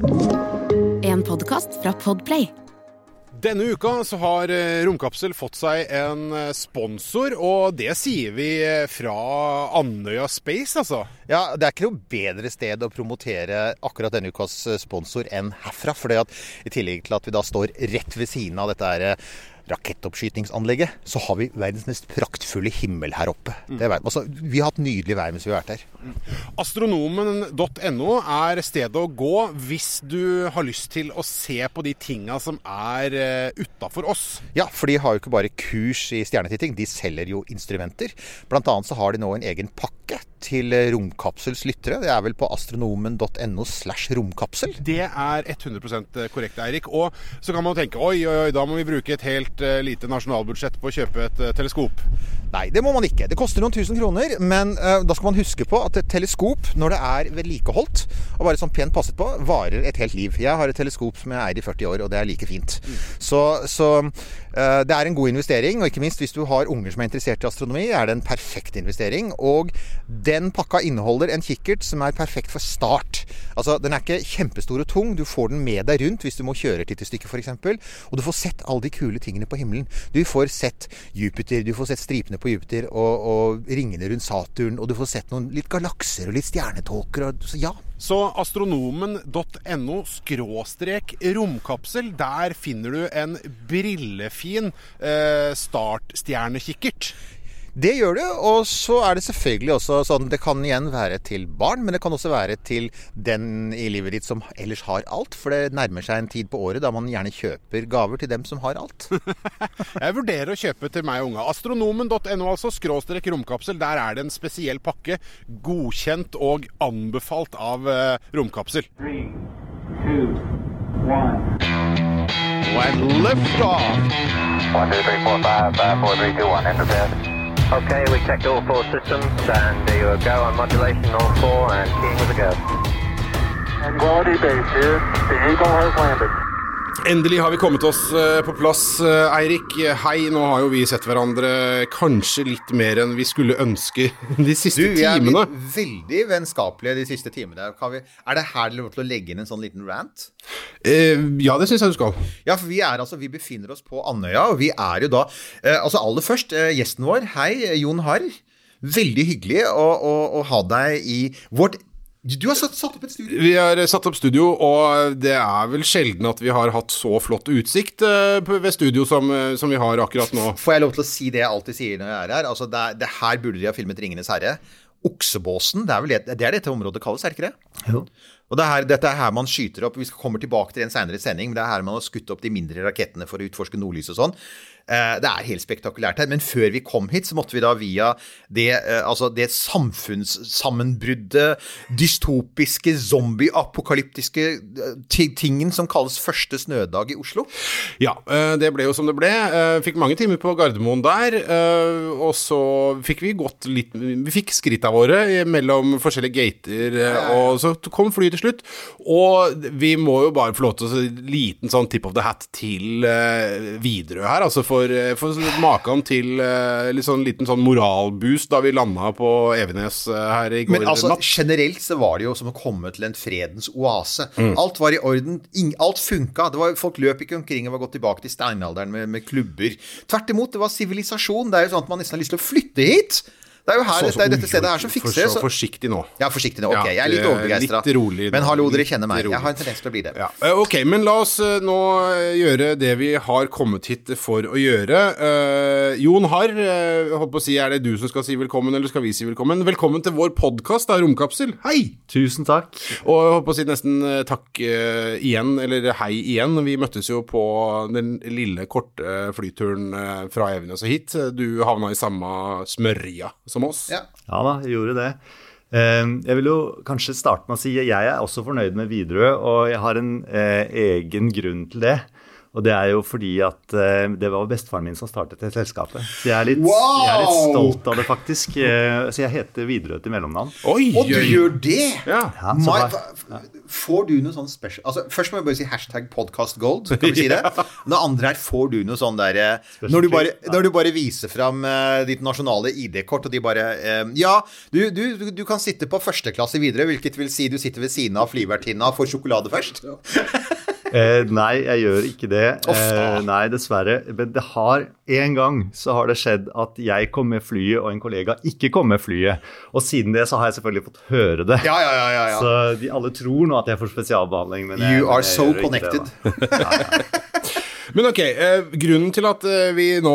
En podkast fra Podplay. Denne uka så har eh, Romkapsel fått seg en eh, sponsor, og det sier vi eh, fra Andøya Space, altså. Ja, Det er ikke noe bedre sted å promotere akkurat denne ukas sponsor enn herfra. For i tillegg til at vi da står rett ved siden av dette her rakettoppskytingsanlegget, så har vi verdens mest praktfulle himmel her oppe. Altså, vi har hatt nydelig vær mens vi har vært her. Astronomen.no er stedet å gå hvis du har lyst til å se på de tinga som er uh, utafor oss. Ja, for de har jo ikke bare kurs i stjernetitting, de selger jo instrumenter. Blant annet så har de nå en egen pakke til Romkapsels lyttere. Det er vel på astronomen.no slash romkapsel. Det er 100% korrekt, Eirik. Og så kan man tenke oi, oi, oi, da må vi bruke et helt uh, lite nasjonalbudsjett på å kjøpe et uh, teleskop. Nei, det må man ikke. Det koster noen tusen kroner, men uh, da skal man huske på at et teleskop, når det er vedlikeholdt og bare sånn pent passet på, varer et helt liv. Jeg har et teleskop som jeg eier i 40 år, og det er like fint. Mm. Så, så det er en god investering, og ikke minst hvis du har unger som er interessert i astronomi, er det en perfekt investering. Og den pakka inneholder en kikkert som er perfekt for start. Altså, Den er ikke kjempestor og tung. Du får den med deg rundt hvis du må kjøre et lite stykke f.eks. Og du får sett alle de kule tingene på himmelen. Du får sett Jupiter, du får sett stripene på Jupiter og, og ringene rundt Saturn. Og du får sett noen litt galakser og litt stjernetåker. Og, så ja. Så astronomen.no skråstrek romkapsel, der finner du en brillefin eh, startstjernekikkert. Det gjør det. Og så er det selvfølgelig også sånn Det kan igjen være til barn, men det kan også være til den i livet ditt som ellers har alt. For det nærmer seg en tid på året da man gjerne kjøper gaver til dem som har alt. Jeg vurderer å kjøpe til meg og unga. Astronomen.no, altså. Skråstrek romkapsel. Der er det en spesiell pakke. Godkjent og anbefalt av uh, romkapsel. Three, two, one. When lift off. One, two, three, four, five, five, four, three, two, one. Enter bed. Okay, we checked all four systems and you go on modulation all four and keying with a go. Quality base here. The Eagle has landed. Endelig har vi kommet oss eh, på plass, eh, Eirik. Hei, nå har jo vi sett hverandre kanskje litt mer enn vi skulle ønske de siste du, timene. Du, vi er veldig vennskapelige de siste timene. Vi, er det her lov til å legge inn en sånn liten rant? Eh, ja, det syns jeg du skal. Ja, for vi er altså, vi befinner oss på Andøya, og vi er jo da eh, Altså aller først, eh, gjesten vår. Hei, Jon Harr. Veldig hyggelig å, å, å ha deg i vårt du har satt, satt, opp et studio? Vi har satt opp studio, og det er vel sjelden at vi har hatt så flott utsikt uh, ved studio som, uh, som, vi har akkurat nå. Får jeg lov til å si det jeg alltid sier når jeg er her? Altså, det, det her burde de ha filmet 'Ringenes herre'. Oksebåsen, det er vel det, det er dette området kalles, er det ikke det? Jo. Og det er her, Dette er her man skyter opp Vi kommer tilbake til en senere sending, men det er her man har skutt opp de mindre rakettene for å utforske nordlys og sånn. Eh, det er helt spektakulært her. Men før vi kom hit, så måtte vi da via det, eh, altså det samfunnssammenbruddet, dystopiske, zombie-apokalyptiske eh, tingen som kalles første snødag i Oslo. Ja, det ble jo som det ble. Fikk mange timer på Gardermoen der. Og så fikk vi gått litt Vi fikk skritta våre mellom forskjellige gater, og så kom flyet til slutt. Og vi må jo bare få lov til å en liten sånn tip of the hat til Widerøe her, altså for for, eh, for maken til uh, litt sånn liten sånn moralboost da vi landa på Evenes uh, her i går Men altså, natt. generelt så var det jo som å komme til en fredens oase. Mm. Alt var i orden. Alt funka. Var, folk løp ikke omkring og var gått tilbake til steinalderen med, med klubber. Tvert imot, det var sivilisasjon. Det er jo sånn at man nesten har lyst til å flytte hit. Det er jo her, så, så, dette stedet her som fikser for, så, Forsiktig nå. Ja, forsiktig nå. Ok, jeg er litt overbegeistra. Men hallo, dere kjenner meg. Jeg har en tendens til å bli det. Ja. Eh, ok, men la oss eh, nå eh, gjøre det vi har kommet hit for å gjøre. Uh, Jon Harr, uh, holdt på å si, er det du som skal si velkommen, eller skal vi si velkommen? Velkommen til vår podkast, Romkapsel. Hei! Tusen takk. Og jeg holdt på å si nesten takk uh, igjen, eller hei igjen. Vi møttes jo på den lille, korte flyturen fra Evenes og hit. Du havna i samme smørja som oss. Ja, ja da, jeg gjorde det. Ehm, jeg vil jo kanskje starte med å si at jeg er også fornøyd med Widerøe, og jeg har en eh, egen grunn til det. Og det er jo fordi at eh, det var bestefaren min som startet det selskapet. Så jeg er litt, Wow! jeg er litt stolt av det, faktisk. Eh, Så jeg heter Widerøe til mellomnavn. Oi, Og du gjør det! Ja. Ja, så My, får du noe sånn special altså, Først må jeg bare si hashtag podcastgold. Kan vi si det? Det andre er får du noe sånn der eh, når, du bare, når du bare viser fram ditt nasjonale ID-kort, og de bare Ja, du, du, du- kan sitte på førsteklasse videre, hvilket vil si du sitter ved siden av flyvertinna og får sjokolade først. Eh, nei, jeg gjør ikke det. Eh, nei, dessverre. Men det har en gang så har det skjedd at jeg kom med flyet, og en kollega ikke kom med flyet. Og siden det så har jeg selvfølgelig fått høre det. Ja, ja, ja. ja, ja. Så de alle tror nå at jeg får spesialbehandling. Men jeg, You are jeg so gjør ikke connected. Det, da. Men ok, eh, grunnen til at eh, vi nå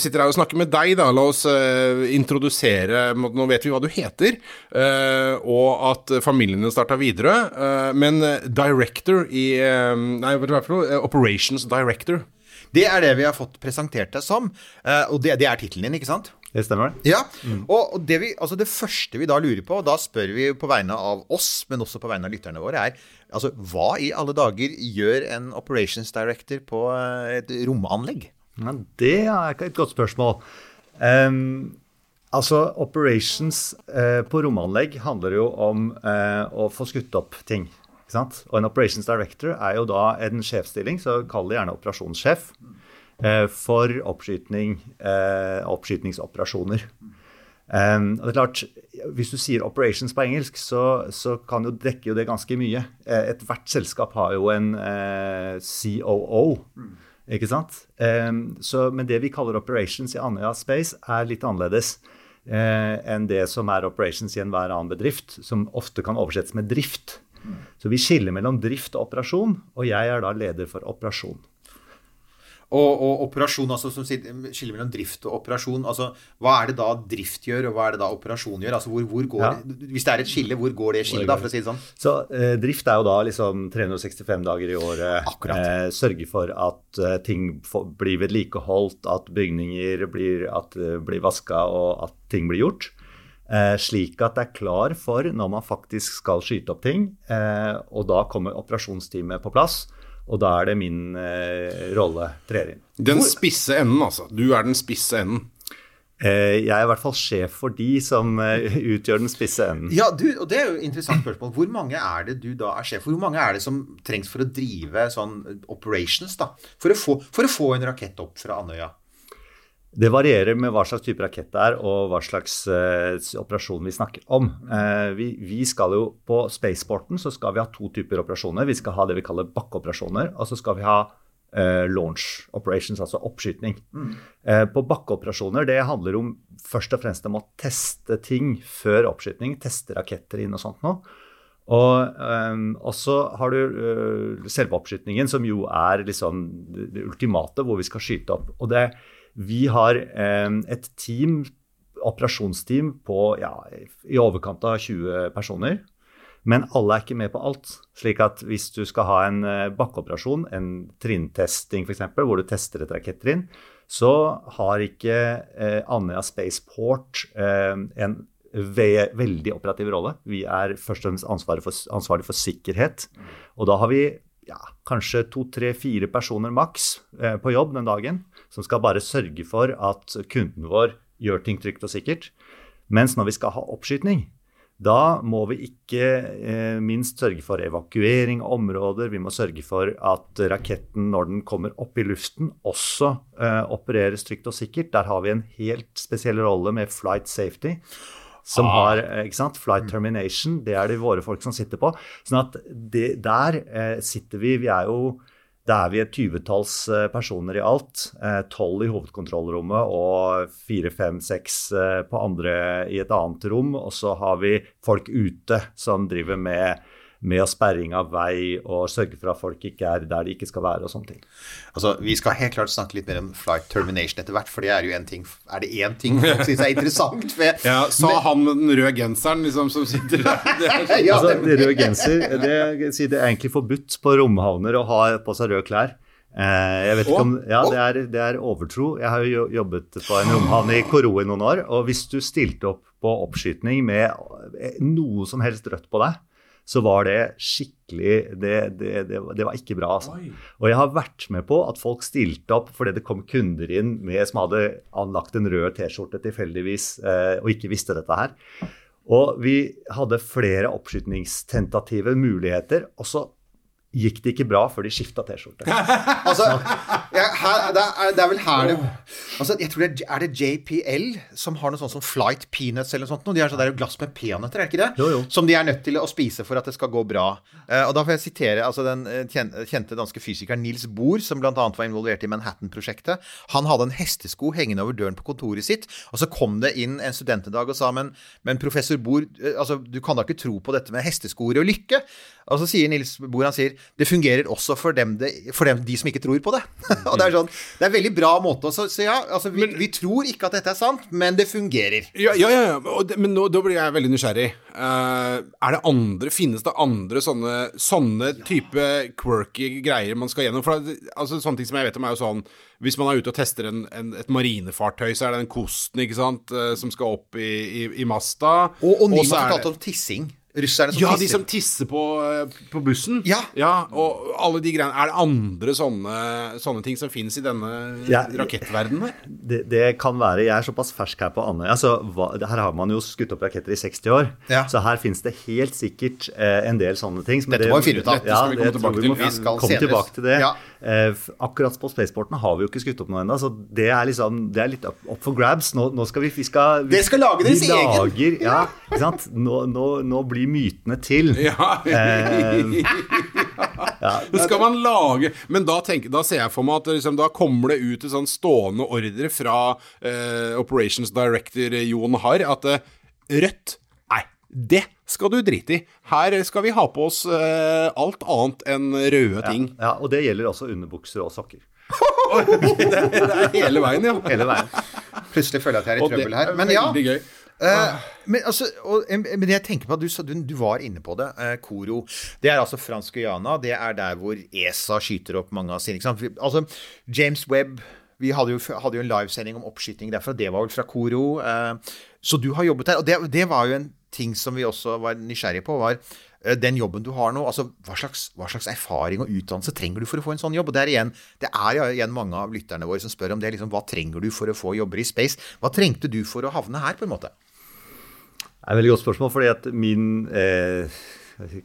sitter her og snakker med deg, da, la oss eh, introdusere Nå vet vi hva du heter, og at familien din starta videre. Eh, men director i Nei, hva er det Operations director. Det er det vi har fått presentert deg som, og det, det er tittelen din, ikke sant? Det stemmer? Ja, og og det, vi, altså det første vi da lurer på, og da spør vi på vegne av oss, men også på vegne av lytterne våre, er altså hva i alle dager gjør en operations director på eh, et romanlegg? Ja, det er et godt spørsmål. Um, altså, operations uh, på romanlegg handler jo om uh, å få skutt opp ting. Og en operations director er jo da en sjefsstilling, så kall det gjerne operasjonssjef, for oppskytning, eh, oppskytningsoperasjoner. Um, og det er klart, Hvis du sier 'operations' på engelsk, så, så kan jo dekke jo det ganske mye. Eh, Ethvert selskap har jo en eh, COO, ikke sant? Um, så, men det vi kaller 'operations' i Andøya Space, er litt annerledes eh, enn det som er 'operations' i enhver annen bedrift, som ofte kan oversettes med drift. Så vi skiller mellom drift og operasjon, og jeg er da leder for operasjon. Og, og operasjon, altså som skiller mellom drift og operasjon, altså hva er det da drift gjør, og hva er det da operasjon gjør? Altså hvor, hvor går, Ja. Hvis det er et skille, hvor går det skillet, da, for å si det sånn? Så eh, drift er jo da liksom 365 dager i året. Akkurat. Eh, sørge for at eh, ting får, blir vedlikeholdt, at bygninger blir, at, eh, blir vaska og at ting blir gjort. Eh, slik at det er klar for når man faktisk skal skyte opp ting. Eh, og da kommer operasjonsteamet på plass. Og da er det min eh, rolle trer inn. Den spisse enden, altså. Du er den spisse enden. Eh, jeg er i hvert fall sjef for de som eh, utgjør den spisse enden. Ja, du, og det er jo et interessant spørsmål. Hvor mange er det du da er sjef for? Hvor mange er det som trengs for å drive sånn operations, da? For å få, for å få en rakett opp fra Andøya? Det varierer med hva slags type rakett det er, og hva slags uh, operasjon vi snakker om. Uh, vi, vi skal jo På spaceporten så skal vi ha to typer operasjoner. Vi skal ha det vi kaller bakkeoperasjoner, og så skal vi ha uh, launch operations, altså oppskytning. Eh, på bakkeoperasjoner det handler om først og fremst om å teste ting før oppskytning. Teste raketter inn og sånt noe. Og, så har du selve oppskytningen, som jo er liksom det, det ultimate, hvor vi skal skyte opp. Og det, vi har um, et team, operasjonsteam på ja, i overkant av 20 personer. Men alle er ikke med på alt. slik at hvis du skal ha en eh, bakkeoperasjon, en trinntesting f.eks., hvor du tester et rakettrinn, så har ikke eh, Andøya Spaceport eh, en ve veldig operativ rolle. Vi er først og fremst ansvarlig for, ansvarlig for sikkerhet. Og da har vi ja, kanskje to, tre, fire personer maks eh, på jobb den dagen, som skal bare sørge for at kunden vår gjør ting trygt og sikkert. Mens når vi skal ha oppskytning, da må vi ikke eh, minst sørge for evakuering av områder. Vi må sørge for at raketten, når den kommer opp i luften, også eh, opereres trygt og sikkert. Der har vi en helt spesiell rolle med flight safety. Som har eh, ikke sant, flight termination. Det er det våre folk som sitter på. Sånn at det, der eh, sitter vi. Vi er jo da er vi et tyvetalls eh, personer i alt. Tolv i hovedkontrollrommet og fire, fem, seks eh, på andre i et annet rom. Og så har vi folk ute som driver med, med å sperring av vei og sørge for at folk ikke er der de ikke skal være og sånne ting. Altså, Vi skal helt klart snakke litt mer om flight termination etter hvert, for det er jo en ting Er det én ting folk syns er interessant? Ved, Ja, Sa han med den røde genseren liksom, som sitter der. Det er sånn. ja, altså, det, røde genser, det, det er egentlig forbudt på romhavner å ha på seg røde klær. Eh, jeg vet ikke om, ja, det er, det er overtro. Jeg har jo jobbet på en romhavn i Koro i noen år. Og hvis du stilte opp på oppskytning med eh, noe som helst rødt på deg, så var det skikkelig Det, det, det, det var ikke bra, altså. Og jeg har vært med på at folk stilte opp fordi det kom kunder inn med, som hadde anlagt en rød T-skjorte tilfeldigvis, eh, og ikke visste dette her. Og vi hadde flere oppskytningstentative muligheter. og så gikk det ikke bra før de skifta T-skjorte. Altså, ja, det, det er vel her det altså, jeg tror det er, er det JPL som har noe sånt som Flight Peanuts eller noe sånt? De har sånn glass med peanøtter, er det ikke det? Jo, jo. Som de er nødt til å spise for at det skal gå bra. Eh, og da får jeg sitere altså, den eh, kjente danske fysikeren Nils Bohr, som bl.a. var involvert i Manhattan-prosjektet. Han hadde en hestesko hengende over døren på kontoret sitt, og så kom det inn en student en dag og sa men, men professor Bohr, eh, altså, du kan da ikke tro på dette med hesteskoer og lykke? Og så sier Nils Bohr han sier, det fungerer også for, dem det, for dem, de som ikke tror på det. og Det er sånn, det er en veldig bra måte å så, så ja, altså, vi, vi tror ikke at dette er sant, men det fungerer. Ja, ja, ja. Det, men nå, da blir jeg veldig nysgjerrig. Uh, er det andre, Finnes det andre sånne, sånne type quirky greier man skal gjennom? For altså, Sånne ting som jeg vet om, er jo sånn Hvis man er ute og tester en, en, et marinefartøy, så er det den kosten ikke sant, eh, som skal opp i, i, i masta. Og, og er fortalte om tissing. Russerne som ja, de som tisser på, eh, på bussen. Ja. Og alle de greiene Er det andre sånne, sånne ting som finnes i denne Ja. rakettverdenen? Det, det kan være Jeg er såpass fersk her på Andøya. Altså, her har man jo skutt opp raketter i 60 år. Ja. Så her finnes det helt sikkert eh, en del sånne ting. Dette må vi finne ut av. Det Ja, skal vi det komme tilbake til. Vi skal komme senere. tilbake til det. Ja. Eh, akkurat på Spaceporten har vi jo ikke skutt opp noe ennå, så det er liksom Det er litt up, up for grabs. Nå, nå skal vi, vi skal, vi, Dere skal lage deres egen. Lager, ja, ikke sant? Nå, nå, nå blir mytene til. Ja. Eh, Det skal man lage Men da, tenker, da ser jeg for meg at liksom, da kommer det ut en sånn stående ordre fra eh, Operations Director Jon Harr at eh, rødt det skal du drite i. Her skal vi ha på oss eh, alt annet enn røde ting. ja, og det gjelder altså underbukser og sokker. Det er hele veien, ja. Hele veien. Plutselig føler jeg at jeg er i Og trøbbel her. er Men ja. gøy. Uh, men, altså, og, men jeg tenker på at du, du, du var inne på det. Uh, Koro. Det er altså fransk Guyana. Det er der hvor ESA skyter opp mange av sine. Altså, James Webb vi hadde jo, hadde jo en livesending om oppskyting derfra. Det var vel fra Koro. Eh, så du har jobbet der. Og det, det var jo en ting som vi også var nysgjerrige på, var eh, den jobben du har nå. altså hva slags, hva slags erfaring og utdannelse trenger du for å få en sånn jobb? Og Det er igjen, det er igjen mange av lytterne våre som spør om det. liksom, Hva trenger du for å få jobber i space? Hva trengte du for å havne her, på en måte? Det er et veldig godt spørsmål, fordi at min eh,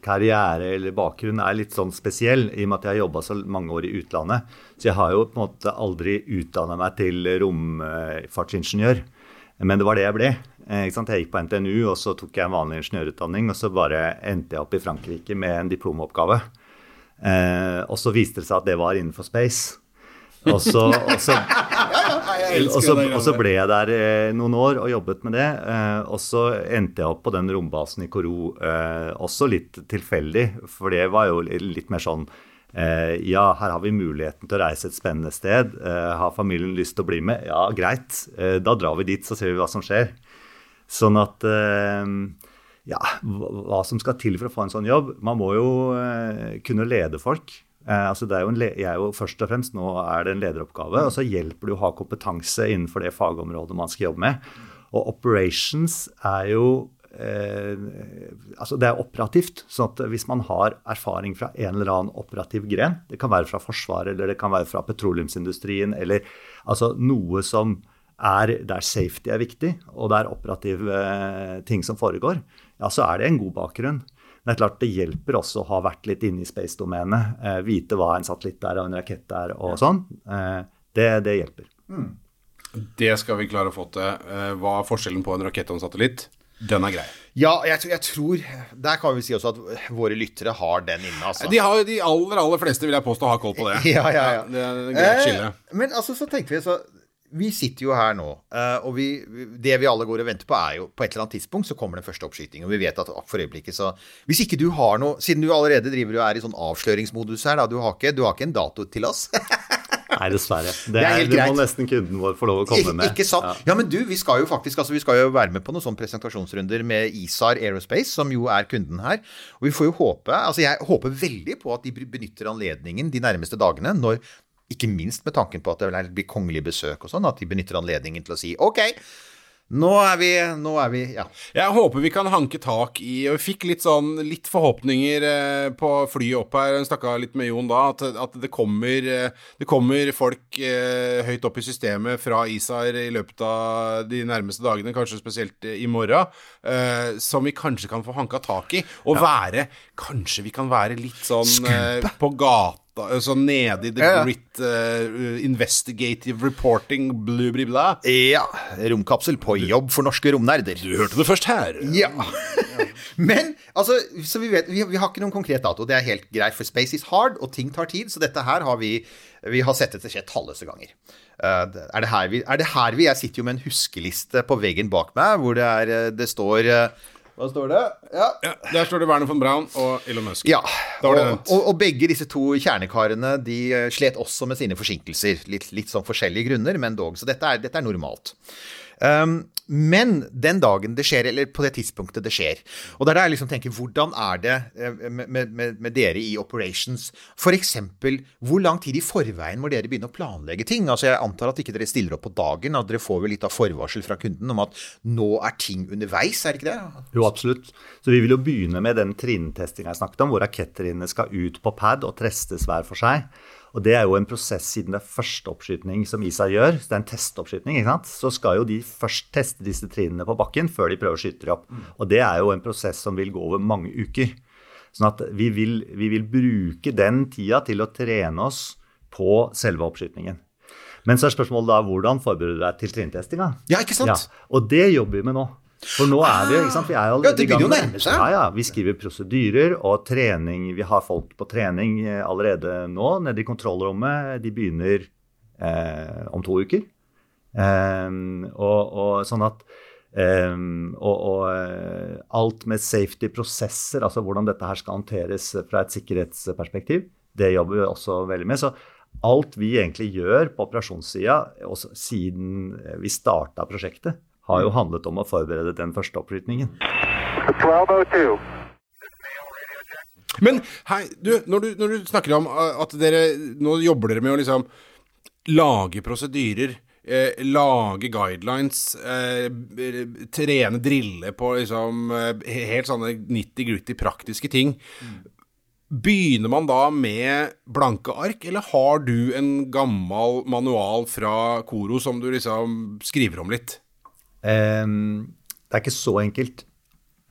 karriere eller bakgrunn er litt sånn spesiell, i og med at jeg har jobba så mange år i utlandet. Så jeg har jo på en måte aldri utdanna meg til romfartsingeniør. Men det var det jeg ble. Eh? Jeg gikk på NTNU, og så tok jeg en vanlig ingeniørutdanning, og så bare endte jeg opp i Frankrike med en diplomoppgave. Eh, og så viste det seg at det var innenfor space. Og så, og så og så, og så ble jeg der eh, noen år og jobbet med det. Eh, og så endte jeg opp på den rombasen i Koro, eh, også litt tilfeldig. For det var jo litt mer sånn Ja, her har vi muligheten til å reise et spennende sted. Har familien lyst til å bli med? Ja, greit. Da drar vi dit, så ser vi hva som skjer. Sånn at ja, hva som skal til for å få en sånn jobb. Man må jo kunne lede folk. Eh, altså det er jo en jeg er jo først og fremst Nå er det en lederoppgave, og så hjelper det å ha kompetanse innenfor det fagområdet man skal jobbe med. Og operations er jo eh, altså det er operativt. sånn at hvis man har erfaring fra en eller annen operativ gren, det kan være fra Forsvaret eller det kan være fra petroleumsindustrien, eller altså noe som er der safety er viktig, og det er operative eh, ting som foregår, ja, så er det en god bakgrunn. Men det er klart det hjelper også å ha vært litt inne i space-domenet. Eh, vite hva en satellitt er og en rakett er og sånn. Eh, det, det hjelper. Det skal vi klare å få til. Eh, Hva er forskjellen på en rakett og en satellitt? Den er grei. Ja, jeg, tror- jeg tror Der kan vi si også at våre lyttere har den inne, altså. De, har, de aller aller fleste vil jeg påstå har koll på det. Ja, ja, ja. Det er et greit skille. Eh, men altså, så tenkte vi så Vi sitter jo her nå, eh, og vi, det vi alle går og venter på, er jo på et eller annet tidspunkt så kommer den første oppskytingen. Og vi vet at for øyeblikket så Hvis ikke du har noe Siden du allerede driver og er i sånn avsløringsmodus her, da. Du har ikke, du har ikke en dato til oss? Nei, dessverre. Det, Det er helt det greit. må nesten kunden vår få lov å komme med. ikke sant? Ja. Ja. men du, vi skal jo faktisk altså, vi skal jo være med på noen sånne presentasjonsrunder med ISAR Aerospace, som jo er kunden her. Og vi får jo håpe Altså, jeg håper veldig på at de benytter anledningen de nærmeste dagene, når ikke minst med tanken på at det blir kongelig besøk og sånn, at de benytter anledningen til å si OK, Nå er vi, nå er vi Ja. Jeg håper vi kan hanke tak i og Vi fikk litt sånn litt forhåpninger eh, på flyet opp her. Jeg snakka litt med Jon da, at, at det, kommer, eh, det kommer folk eh, høyt opp i systemet fra ISAR i løpet av de nærmeste dagene, kanskje spesielt i morgen, eh, som vi kanskje kan få hanka tak i. Og være Kanskje vi kan være litt sånn på gata Sånn nede i the Ja, grit uh, investigative reporting, blu, bli, bla. Ja. Romkapsel på jobb for norske romnerder. Du hørte det først her. Ja. Men altså, så vi vet, vi, vi har ikke noen konkret dato. Det er helt greit, for space is hard, og ting tar tid. Så dette her har vi Vi har sett dette skje talløse ganger. Uh, er, det her vi, er det her vi Jeg sitter jo med en huskeliste på veggen bak meg, hvor det er eh, Det står eh, Hva står det? Ja. Ja, der står det Werner von Braun og Elon Musk. Ja, Da var det og, og, og begge disse to kjernekarene de eh, slet også med sine forsinkelser. Litt, litt sånn forskjellige grunner, men dog. Så dette er, dette er normalt. Um, men den dagen det skjer, eller på det tidspunktet det skjer Og det er der jeg liksom tenker, hvordan er det eh, med, med, med dere i operations? F.eks. hvor lang tid i forveien må dere begynne å planlegge ting? Altså Jeg antar at ikke dere stiller opp på dagen, at dere får vel litt av forvarsel fra kunden om at nå er ting underveis, er det ikke det? Jo, absolutt. Så vi vil jo begynne med den trinntestinga jeg snakket om, hvor rakettrinnene skal ut på pad og testes hver for seg. Og det er jo en prosess siden det er første oppskytning som ISA gjør. Så det er en testoppskytning, ikke sant. Så skal jo de først teste disse trinnene på bakken før de prøver å skyte dem opp. Og det er jo en prosess som vil gå over mange uker. Sånn at vi vil, vi vil bruke den tida til å trene oss på selve oppskytingen. Men så er spørsmålet da hvordan forbereder du deg til trinntestinga? Ja, ikke sant? Ja, og det jobber vi med nå. For nå er vi jo, ikke sant? Vi er jo Ja, det begynner jo å nærme seg. Ja, ja. Vi skriver prosedyrer og trening. Vi har folk på trening eh, allerede nå nede i kontrollrommet. De begynner eh, om to uker. Eh, og, og sånn at eh, og, og eh, alt med safety-prosesser, altså hvordan dette her skal håndteres fra et sikkerhetsperspektiv, det jobber vi også veldig med. Så alt vi egentlig gjør på operasjonssida, siden vi starta prosjektet, har jo handlet om å forberede den første opprytningen. 1202. Men hei, du, når du, når du snakker om uh, at dere nå jobber dere med å liksom lage prosedyrer, eh, lage guidelines, eh, trene, drille på liksom eh, helt sånne nitty-gritty praktiske ting. Begynner man da med blanke ark, eller har du en gammel manual fra Koro som du liksom skriver om litt? Ehm, det er ikke så enkelt.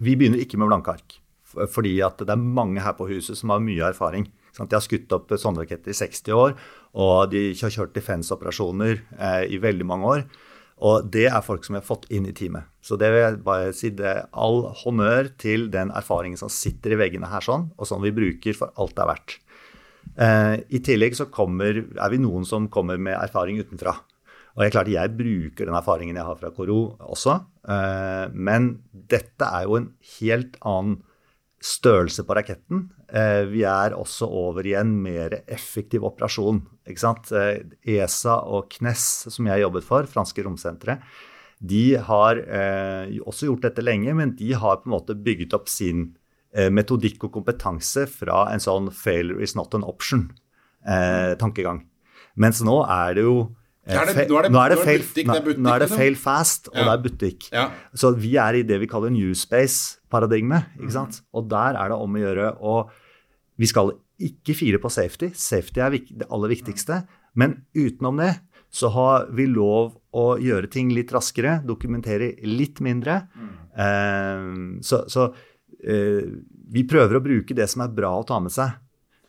Vi begynner ikke med blanke ark. Fordi det er mange her på huset som har mye erfaring. De har skutt opp sånne raketter i 60 år, og de har kjørt defense-operasjoner eh, i veldig mange år. Og det er folk som vi har fått inn i teamet. Så det vil jeg bare si det er all honnør til den erfaringen som sitter i veggene her sånn, og som vi bruker for alt det er verdt. Eh, I tillegg så kommer, er vi noen som kommer med erfaring utenfra. Og jeg, klart, jeg bruker den erfaringen jeg har fra Koro også, eh, men dette er jo en helt annen størrelse på raketten. Eh, vi er også over i en mer effektiv operasjon. Sant? Eh, ESA og KNES, som jeg jobbet for, franske romsenteret, de har også gjort dette lenge, men de har på en måte bygget opp sin metodikk og kompetanse fra en sånn 'failure is not an option'-tankegang. Mens nå er det jo er det- nå er det- nå er det nå er det fail- butikk, butikk, nå er det liksom. fail fast, og Ja. det er butikk. Ja. Så vi er i det vi kaller new space-paradigme. ikke sant? Og der er det om å gjøre å Vi skal ikke fire på safety. Safety er det aller viktigste. Men utenom det så har vi lov å gjøre ting litt raskere, dokumentere litt mindre. Eh, så så eh, vi prøver å bruke det som er bra å ta med seg.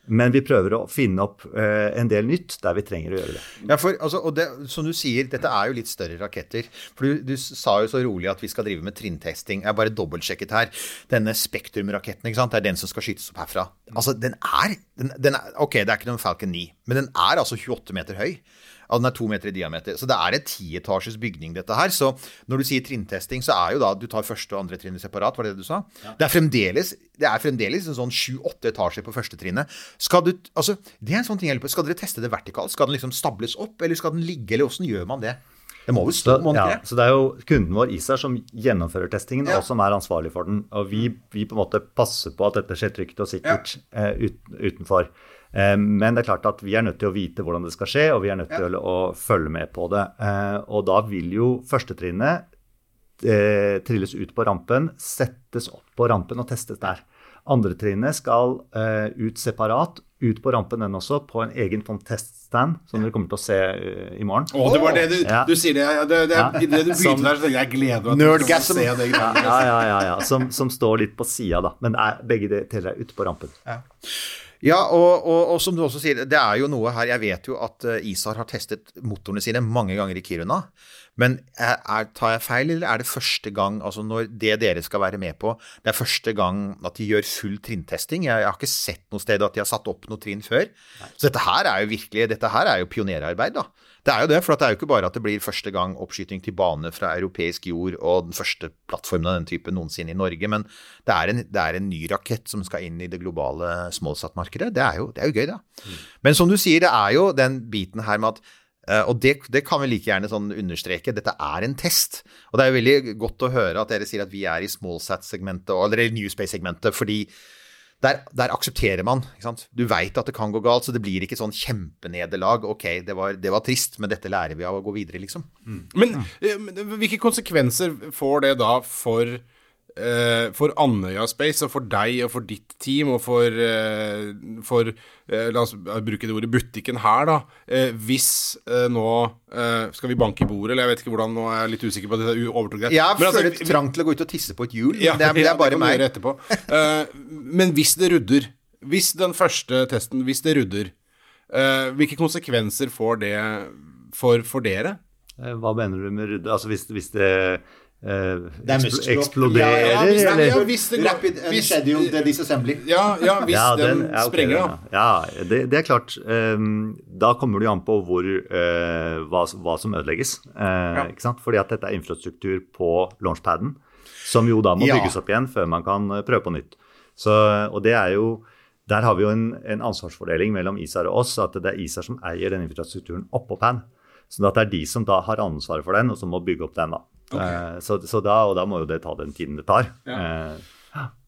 Men vi prøver å finne opp eh, en del nytt der vi trenger å gjøre det. Ja, for, altså, og det, som du sier, dette er jo litt større raketter. For du, du sa jo så rolig at vi skal drive med trinntesting. Jeg har bare dobbeltsjekket her. Denne Spektrum-raketten, ikke sant? det er den som skal skytes opp herfra. Altså, den er, den, den er Ok, det er ikke noen Falcon 9, men den er altså 28 meter høy. Ja, den er to meter i diameter. Så det er en tietasjes bygning, dette her. Så når du sier trinntesting, så er jo da du tar første og andre trinnet separat, var det det du sa? Det er fremdeles det er fremdeles en sånn sju-åtte etasjer på første trinnet. Skal du, altså, det er en sånn ting jeg lurer på. Skal dere teste det vertikalt? Skal den liksom stables opp, eller skal den ligge, eller åssen gjør man det? Det må vel stå, må den ja, ikke så det er jo kunden vår ISAR som gjennomfører testingen, Ja. og som er ansvarlig for den. Og vi, vi på en måte passer på at dette skjer trygt og sikkert eh, ut, utenfor. Eh, men det er klart at vi er nødt til å vite hvordan det skal skje, og vi er nødt til å følge med på det. Eh, og da vil jo førstetrinnet eh, trilles ut på rampen, settes opp på rampen og testes der. Andre trinnet skal eh, ut separat, ut på rampen den også, på en egen sånn teststand, som dere kommer til å se i morgen. Å, det var det du, Ja. du sier det. det, Det, det, det, du begynte der, så jeg jeg gleder meg til å se det greiene. Ja, ja, ja, ja. Som, som står litt på sida, da. Men er, begge deler er ute på rampen. Ja, og, og, og som du også sier, det er jo noe her Jeg vet jo at eh, ISAR har testet motorene sine mange ganger i Kiruna. Men er, er, tar jeg feil, eller er det første gang altså når det dere skal være med på, det er første gang at de gjør full trinntesting? Jeg, jeg har ikke sett noe sted at de har satt opp noe trinn før. Så dette her er jo virkelig dette her er jo pionerarbeid, da. Det er jo det, for det er jo ikke bare at det blir første gang oppskyting til bane fra europeisk jord og den første plattformen av den type noensinne i Norge, men det er en, det er en ny rakett som skal inn i det globale smallsat-markedet. Det, det er jo gøy, da. Men som du sier, det er jo den biten her med at Uh, og det, det kan vi like gjerne sånn understreke. Dette er en test. Og det er jo veldig godt å høre at dere sier at vi er i smallsat-segmentet, eller i New Space-segmentet, fordi der, der aksepterer man. ikke sant? Du veit at det kan gå galt, så det blir ikke sånn kjempenederlag. Ok, det var, det var trist, men dette lærer vi av å gå videre, liksom. Men, ja. men hvilke konsekvenser får det da for, eh, for Andøya Space, og for deg og for ditt team, og for, uh, for uh, La oss bruke det ordet butikken her, da. Hvis nå Skal vi banke i bordet, eller jeg vet ikke hvordan, nå er jeg litt usikker på det overtok. Jeg Men altså, føler et trang til å gå ut og tisse på et hjul. Ja, det, er, det er bare ja, det meg. men hvis det rudder, hvis den første testen, hvis det rudder, hvilke konsekvenser får det for, for dere? Hva mener du med rydde? Altså hvis, hvis det Det ekspl- muskelkropp. eksploderer, Ja, ja, hvis eller? ja, hvis det Rapid and hvis- scheduled disassembly. Ja, ja hvis Ja, den, ja, ok, sprenger, den, da. Ja, Ja, det, det er klart. Um, da kommer det jo an på hvor, uh, hva, hva som ødelegges. Eh, ikke sant? Fordi at dette er infrastruktur på launchpaden, som jo da må Ja. bygges opp igjen før man kan eh, prøve på nytt. Så, og det er jo Der har vi jo en, en ansvarsfordeling mellom ISAR og oss, at det er ISAR som eier den infrastrukturen oppå PAN. Så det er de som da har ansvaret for den, og som må bygge opp den. da. Eh, så, så da, og da må jo det ta den tiden det tar. Eh,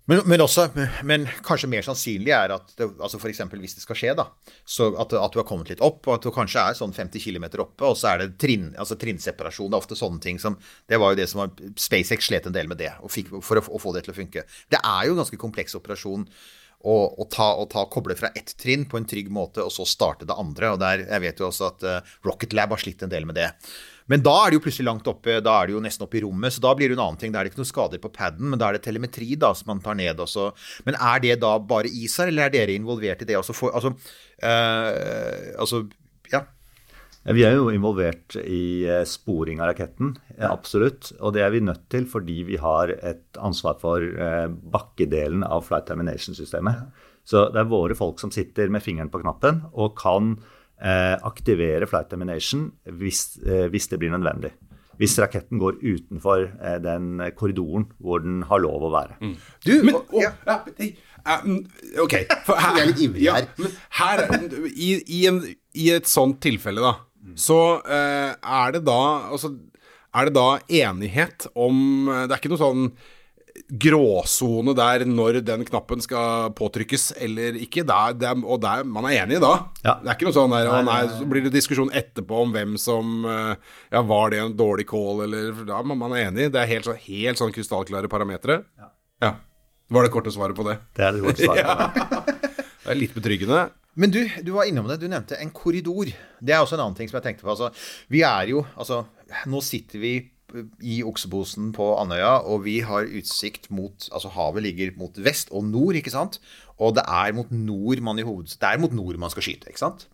Men, men, også, men kanskje mer sannsynlig er at det, altså for eksempel hvis det skal skje, da, så at, at du har kommet litt opp, og at du kanskje er sånn 50 km oppe, og så er det trinn, altså trinnseparasjon. Det er ofte sånne ting som Det var jo det som var SpaceX slet en del med det, og fikk, for å, å få det til å funke. Det er jo en ganske kompleks operasjon. Å, å, ta, å ta, koble fra ett trinn på en trygg måte, og så starte det andre. og der, Jeg vet jo også at uh, Rocket Lab har slitt en del med det. Men da er det jo plutselig langt oppe, da er det jo nesten oppe i rommet, så da blir det en annen ting. Da er det ikke noe skader på paden, men da er det telemetri da, som man tar ned også. Men er det da bare ISAR, eller er dere involvert i det også? For, altså, eh, altså, ja. Ja, Vi er jo involvert i eh, sporing av raketten, absolutt. Og det er vi nødt til fordi vi har et ansvar for eh, bakkedelen av flight termination-systemet. Så det er våre folk som sitter med fingeren på knappen og kan eh, aktivere flight termination hvis, eh, hvis det blir nødvendig. Hvis raketten går utenfor eh, den korridoren hvor den har lov å være. Du, Men, og- ja. ja, eh, mm, ok. For her, jeg er litt ivrige ja, her. Men her i, i, en, I et sånt tilfelle, da, så eh, er det da Altså, er det da enighet om Det er ikke noe sånn gråsone der når den knappen skal påtrykkes eller ikke. Der, der, og der, man er enig da. Ja. Det er ikke noe sånn der nei, nei, så blir det diskusjon etterpå om hvem som eh, Ja, var det en dårlig call, eller Ja, man, er enig. Det er helt, sånn- helt sånn krystallklare parametere. Ja. Var det korte svaret på det? Det er det korte svaret. Det er litt betryggende. Men du, du var innom det. Du nevnte en korridor. Det er også en annen ting som jeg tenkte på. Altså, vi er jo Altså, nå sitter vi i oksebosen på Andøya, og vi har utsikt mot Altså, havet ligger mot vest og nord, ikke sant? Og det er mot nord man i hoved... Er mot nord man skal skyte, ikke sant?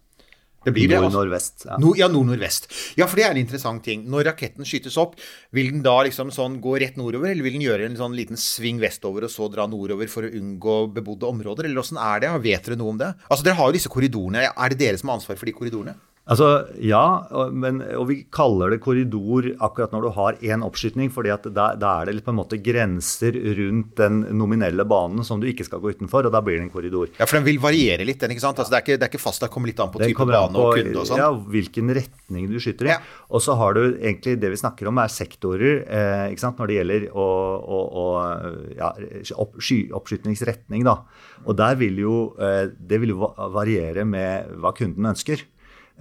Det blir det. altså. Nord-nordvest. Ja. Nord, ja, nord-nordvest. Ja, for det er en interessant ting. Når raketten skytes opp, vil den da liksom sånn gå rett nordover, eller vil den gjøre en sånn liten sving vestover og så dra nordover for å unngå bebodde områder, eller åssen er det? Vet dere noe om det? Altså, dere har jo disse korridorene. Er det dere som har ansvar for de korridorene? Altså, ja, men, og vi kaller det korridor akkurat når du har én oppskytning, fordi da, da er det litt på en måte grenser rundt den nominelle banen som du ikke skal gå utenfor, og da blir det en korridor. Ja, for den vil variere litt, den, ikke sant? Altså, det, er ikke, det er ikke fast, det kommer litt an på den type bane på og kunde og sånn. ja, hvilken retning du skyter i. Ja. Og så har du egentlig det vi snakker om, er sektorer eh, ikke sant? når det gjelder å, å, å, ja, opp, sky, oppskytningsretning. Da. Og der vil jo, eh, det vil jo variere med hva kunden ønsker.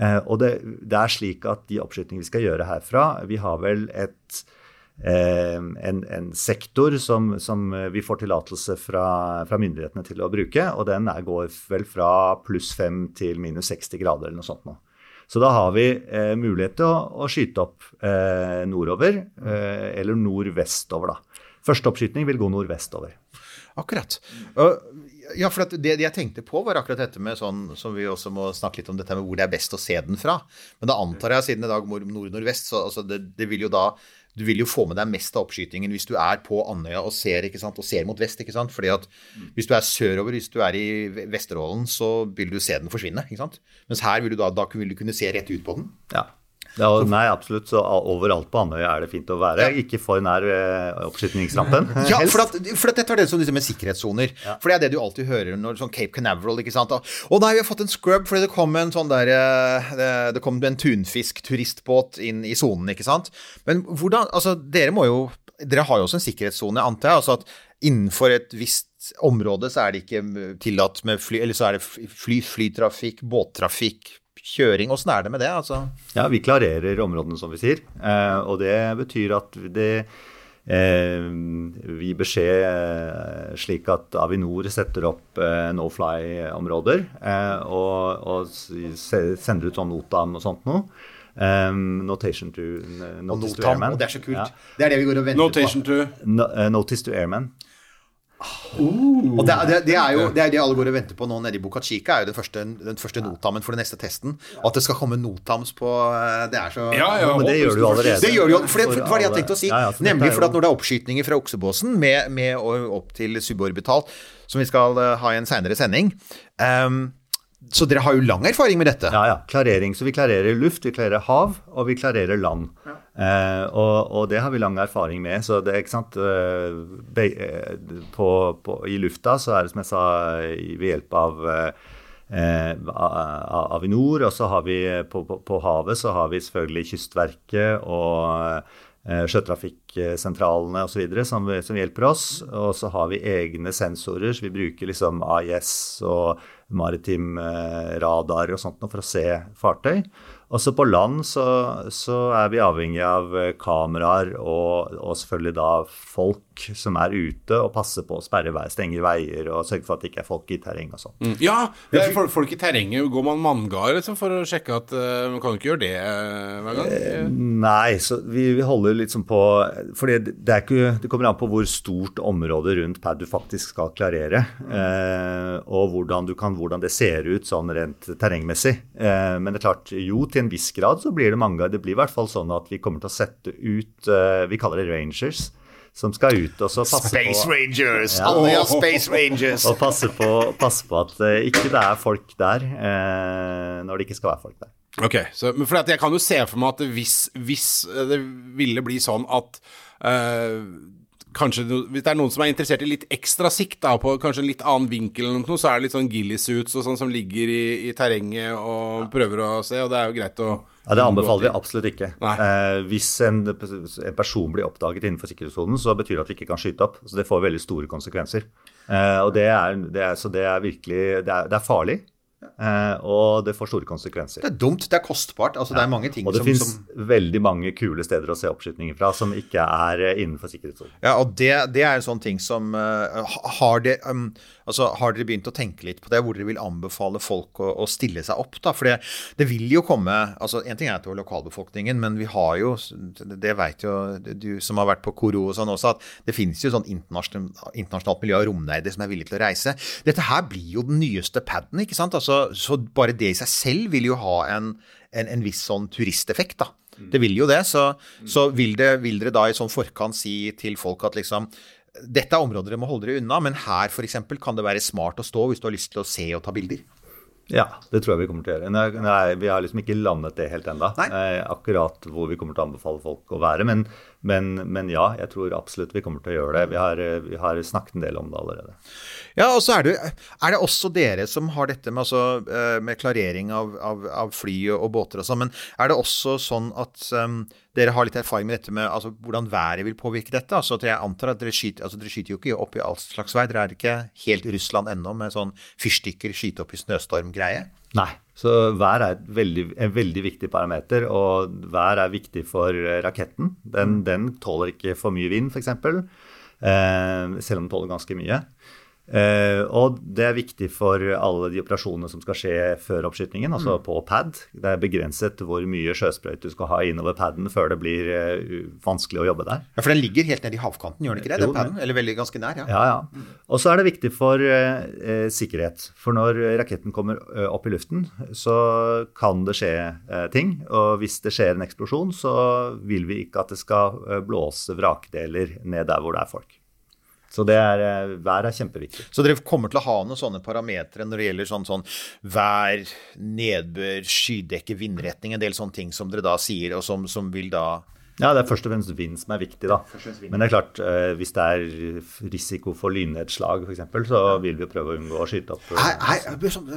Eh, og det, det er slik at de oppskytingene vi skal gjøre herfra Vi har vel et eh, en, en, sektor som, som vi får tillatelse fra, fra, myndighetene til å bruke. Og den er, går vel fra pluss 5 til minus 60 grader eller noe sånt nå. Så da har vi eh, mulighet til å, å skyte opp eh, nordover, eh, eller nordvestover, da. Første oppskyting vil gå nordvestover. Akkurat. Ja, for det, jeg tenkte på, var akkurat dette med sånn som vi også må snakke litt om dette med hvor det er best å se den fra. Men da antar jeg, siden i dag nord-nordvest, så altså det, det, vil jo da du vil jo få med deg mest av oppskytingen hvis du er på Andøya og ser, ikke sant, og ser mot vest. ikke sant? Fordi at Hvis du er sørover, hvis du er i Vesterålen, så vil du se den forsvinne. ikke sant? Mens her vil du da, da vil du kunne se rett ut på den. Ja. Ja, nei, absolutt. Så overalt på Andøya er det fint å være. Ja. Ikke for nær eh, oppskytningsrampen. Ja, for, at, for at dette var det som liksom med sikkerhetssoner. Ja. For det er det du alltid hører når sånn Cape Canaveral ikke sant? Å nei, vi har fått en scrub fordi det kom en sånn der eh, Det, det kom en tunfisk-turistbåt inn i sonen, ikke sant. Men hvordan Altså, dere må jo Dere har jo også en sikkerhetssone, antar jeg. Altså at innenfor et visst område så er det ikke tillatt med fly Eller så er det fly, flytrafikk, båttrafikk, kjøring. Åssen er det med det? Altså? Ja, vi klarerer områdene, som vi sier. Eh, og det betyr at det eh, vi beskjed eh, slik at Avinor setter opp eh, no fly-områder eh, og, og, sender ut sånn notam og sånt noe. Um, notation to, uh, notice to airman. Og det er så kult. Ja. Det er det vi går og venter notation på. To. No, uh, notice to airman. Uh. Og det, det, det, er jo det, er det alle går og venter på nå nede i Boca Chica, er jo den første, den første notamen for den neste testen. Og At det skal komme notams på eh, Det er så ja, ja, Men det gjør du allerede. Det gjør du jo, for det, for, var det jeg tenkte å si. Ja, ja, nemlig for at når det er oppskytninger fra oksebåsen med, med opp til suborbital, som vi skal uh, ha i en seinere sending um, så dere har jo lang erfaring med dette? Ja, ja. Klarering. Så vi klarerer luft, vi klarerer hav, og vi klarerer land. Eh, og, og, det har vi lang erfaring med. Så det, ikke sant eh, Be, eh, på, på, I lufta så er det som jeg sa, ved hjelp av Avinor, og så har vi på, på, på, havet så har vi selvfølgelig Kystverket og sjøtrafikksentralene osv. Som, som hjelper oss. Og så har vi egne sensorer, så vi bruker liksom AIS og maritim radar og sånt for å se fartøy. Også på land så, så, er vi avhengig av eh, kameraer og, og, selvfølgelig da folk som er ute og passer på å sperre vei, stenger veier og sørge for at det ikke er folk i terreng og sånn. Mm. Ja, det er folk i terrenget. Går man manngard liksom, for å sjekke at uh, Man kan jo ikke gjøre det uh, hver gang? Eh, nei, så vi, vi holder liksom på For det, det, det, kommer an på hvor stort område rundt pad du faktisk skal klarere. Eh, og hvordan, kan, hvordan, det ser ut sånn rent terrengmessig. men det er klart, jo til en viss grad så blir det manngard. Det blir i hvert fall sånn at vi kommer til å sette ut uh, Vi kaller det rangers. Som skal ut og så passe Space på Rangers! Ja. Alle har Space Rangers! og passe på, passe på at uh, ikke det er folk der uh, når det ikke skal være folk der. Ok, så, for Jeg kan jo se for meg at hvis, hvis det ville bli sånn at kanskje Hvis det er noen som er interessert i litt ekstra sikt, da, på kanskje en litt annen vinkel, eller noe, så er det litt sånn gillisuits og sånn som ligger i, i terrenget og prøver å se, og det er jo greit å ja, Det anbefaler vi absolutt ikke. Eh, hvis en, en, person blir oppdaget innenfor sikkerhetssonen, så betyr det at vi ikke kan skyte opp. Så Det får veldig store konsekvenser. Eh, og det er, det er, så det er virkelig det er, det er farlig. Eh, og det får store konsekvenser. Det er dumt, det er kostbart. altså Det er mange ting Og det fins veldig mange kule steder å se oppskytninger fra som ikke er eh, innenfor sikkerhetssonen. Ja, og det, det, er en sånn ting som uh, har, det, um, altså, har dere begynt å tenke litt på det, hvor dere vil anbefale folk å, å stille seg opp? da, For det, vil jo komme altså En ting er at det var lokalbefolkningen, men vi har jo, det vet jo du som har vært på Koro og sånn også, at det finnes jo sånn internasjonalt, internasjonalt miljø av romnerder som er villige til å reise. Dette her blir jo den nyeste paden, ikke sant? altså så, bare det i seg selv vil jo ha en, en, en viss sånn turisteffekt, da. Det vil jo det. Så, så vil, det, vil, dere da i sånn forkant si til folk at liksom dette er områder dere må holde dere unna, men her f.eks. kan det være smart å stå hvis du har lyst til å se og ta bilder. Ja, det tror jeg vi kommer til å gjøre. Nei, nei, vi har liksom ikke landet det helt ennå. Eh, akkurat hvor vi kommer til å anbefale folk å være. Men, men, men, ja, jeg tror absolutt vi kommer til å gjøre det. Vi har, vi har snakket en del om det allerede. Ja, og så er det, er det også dere som har dette med, altså, eh, med klarering av, av, av, fly og båter og sånn. Men er det også sånn at um, dere har litt erfaring med dette med altså, hvordan været vil påvirke dette? Altså, jeg antar at dere skyter, altså, dere skyter jo ikke opp i all slags vei. Dere er ikke helt Russland ennå med sånn fyrstikker skyte opp i snøstorm-greie? Nei. Så vær er veldig, en veldig viktig parameter, og vær er viktig for raketten. Den, den tåler ikke for mye vind, f.eks., eh, selv om den tåler ganske mye. Eh, og det er viktig for alle de operasjonene som skal skje før oppskytingen, altså på pad. Det er begrenset hvor mye sjøsprøyt du skal ha innover paden før det blir uh, vanskelig å jobbe der. Ja, For den ligger helt nede i havkanten, gjør den ikke det? Jo, Den paden? Eller veldig ganske nær, ja. Ja, ja. Og så er det viktig for eh, sikkerhet. For når raketten kommer opp i luften, så kan det skje ting. Og hvis det skjer en eksplosjon, så vil vi ikke at det skal blåse vrakdeler ned der hvor det er folk. Så det er, eh, vær er kjempeviktig. Så dere kommer til å ha noen sånne parametere når det gjelder sånn, sånn vær, nedbør, skydekke, vindretning, en del sånne ting som dere da sier, og som, som vil da Ja, det er først og fremst vind som er viktig, da. Men det er klart, eh, hvis det er risiko for lynnedslag f.eks., så vil vi prøve å unngå å skyte opp. er, sånn,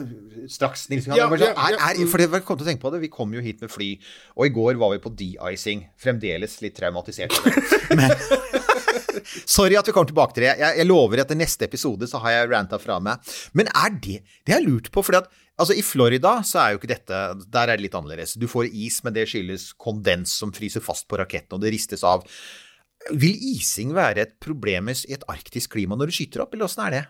Straks, Nils Ja, ja, ja. for jeg kom til å tenke på det, Vi kom jo hit med fly, og i går var vi på de-icing. Fremdeles litt traumatisert. Men, sorry at vi kommer tilbake til det. Jeg, jeg lover i neste episode så har jeg ranta fra meg. Men er det Det har jeg lurt på, fordi at altså, i Florida så er jo ikke dette Der er det litt annerledes. Du får is, men det skyldes kondens som fryser fast på raketten, og det ristes av. Vil ising være et problem i et arktisk klima når du skyter opp, eller åssen er det?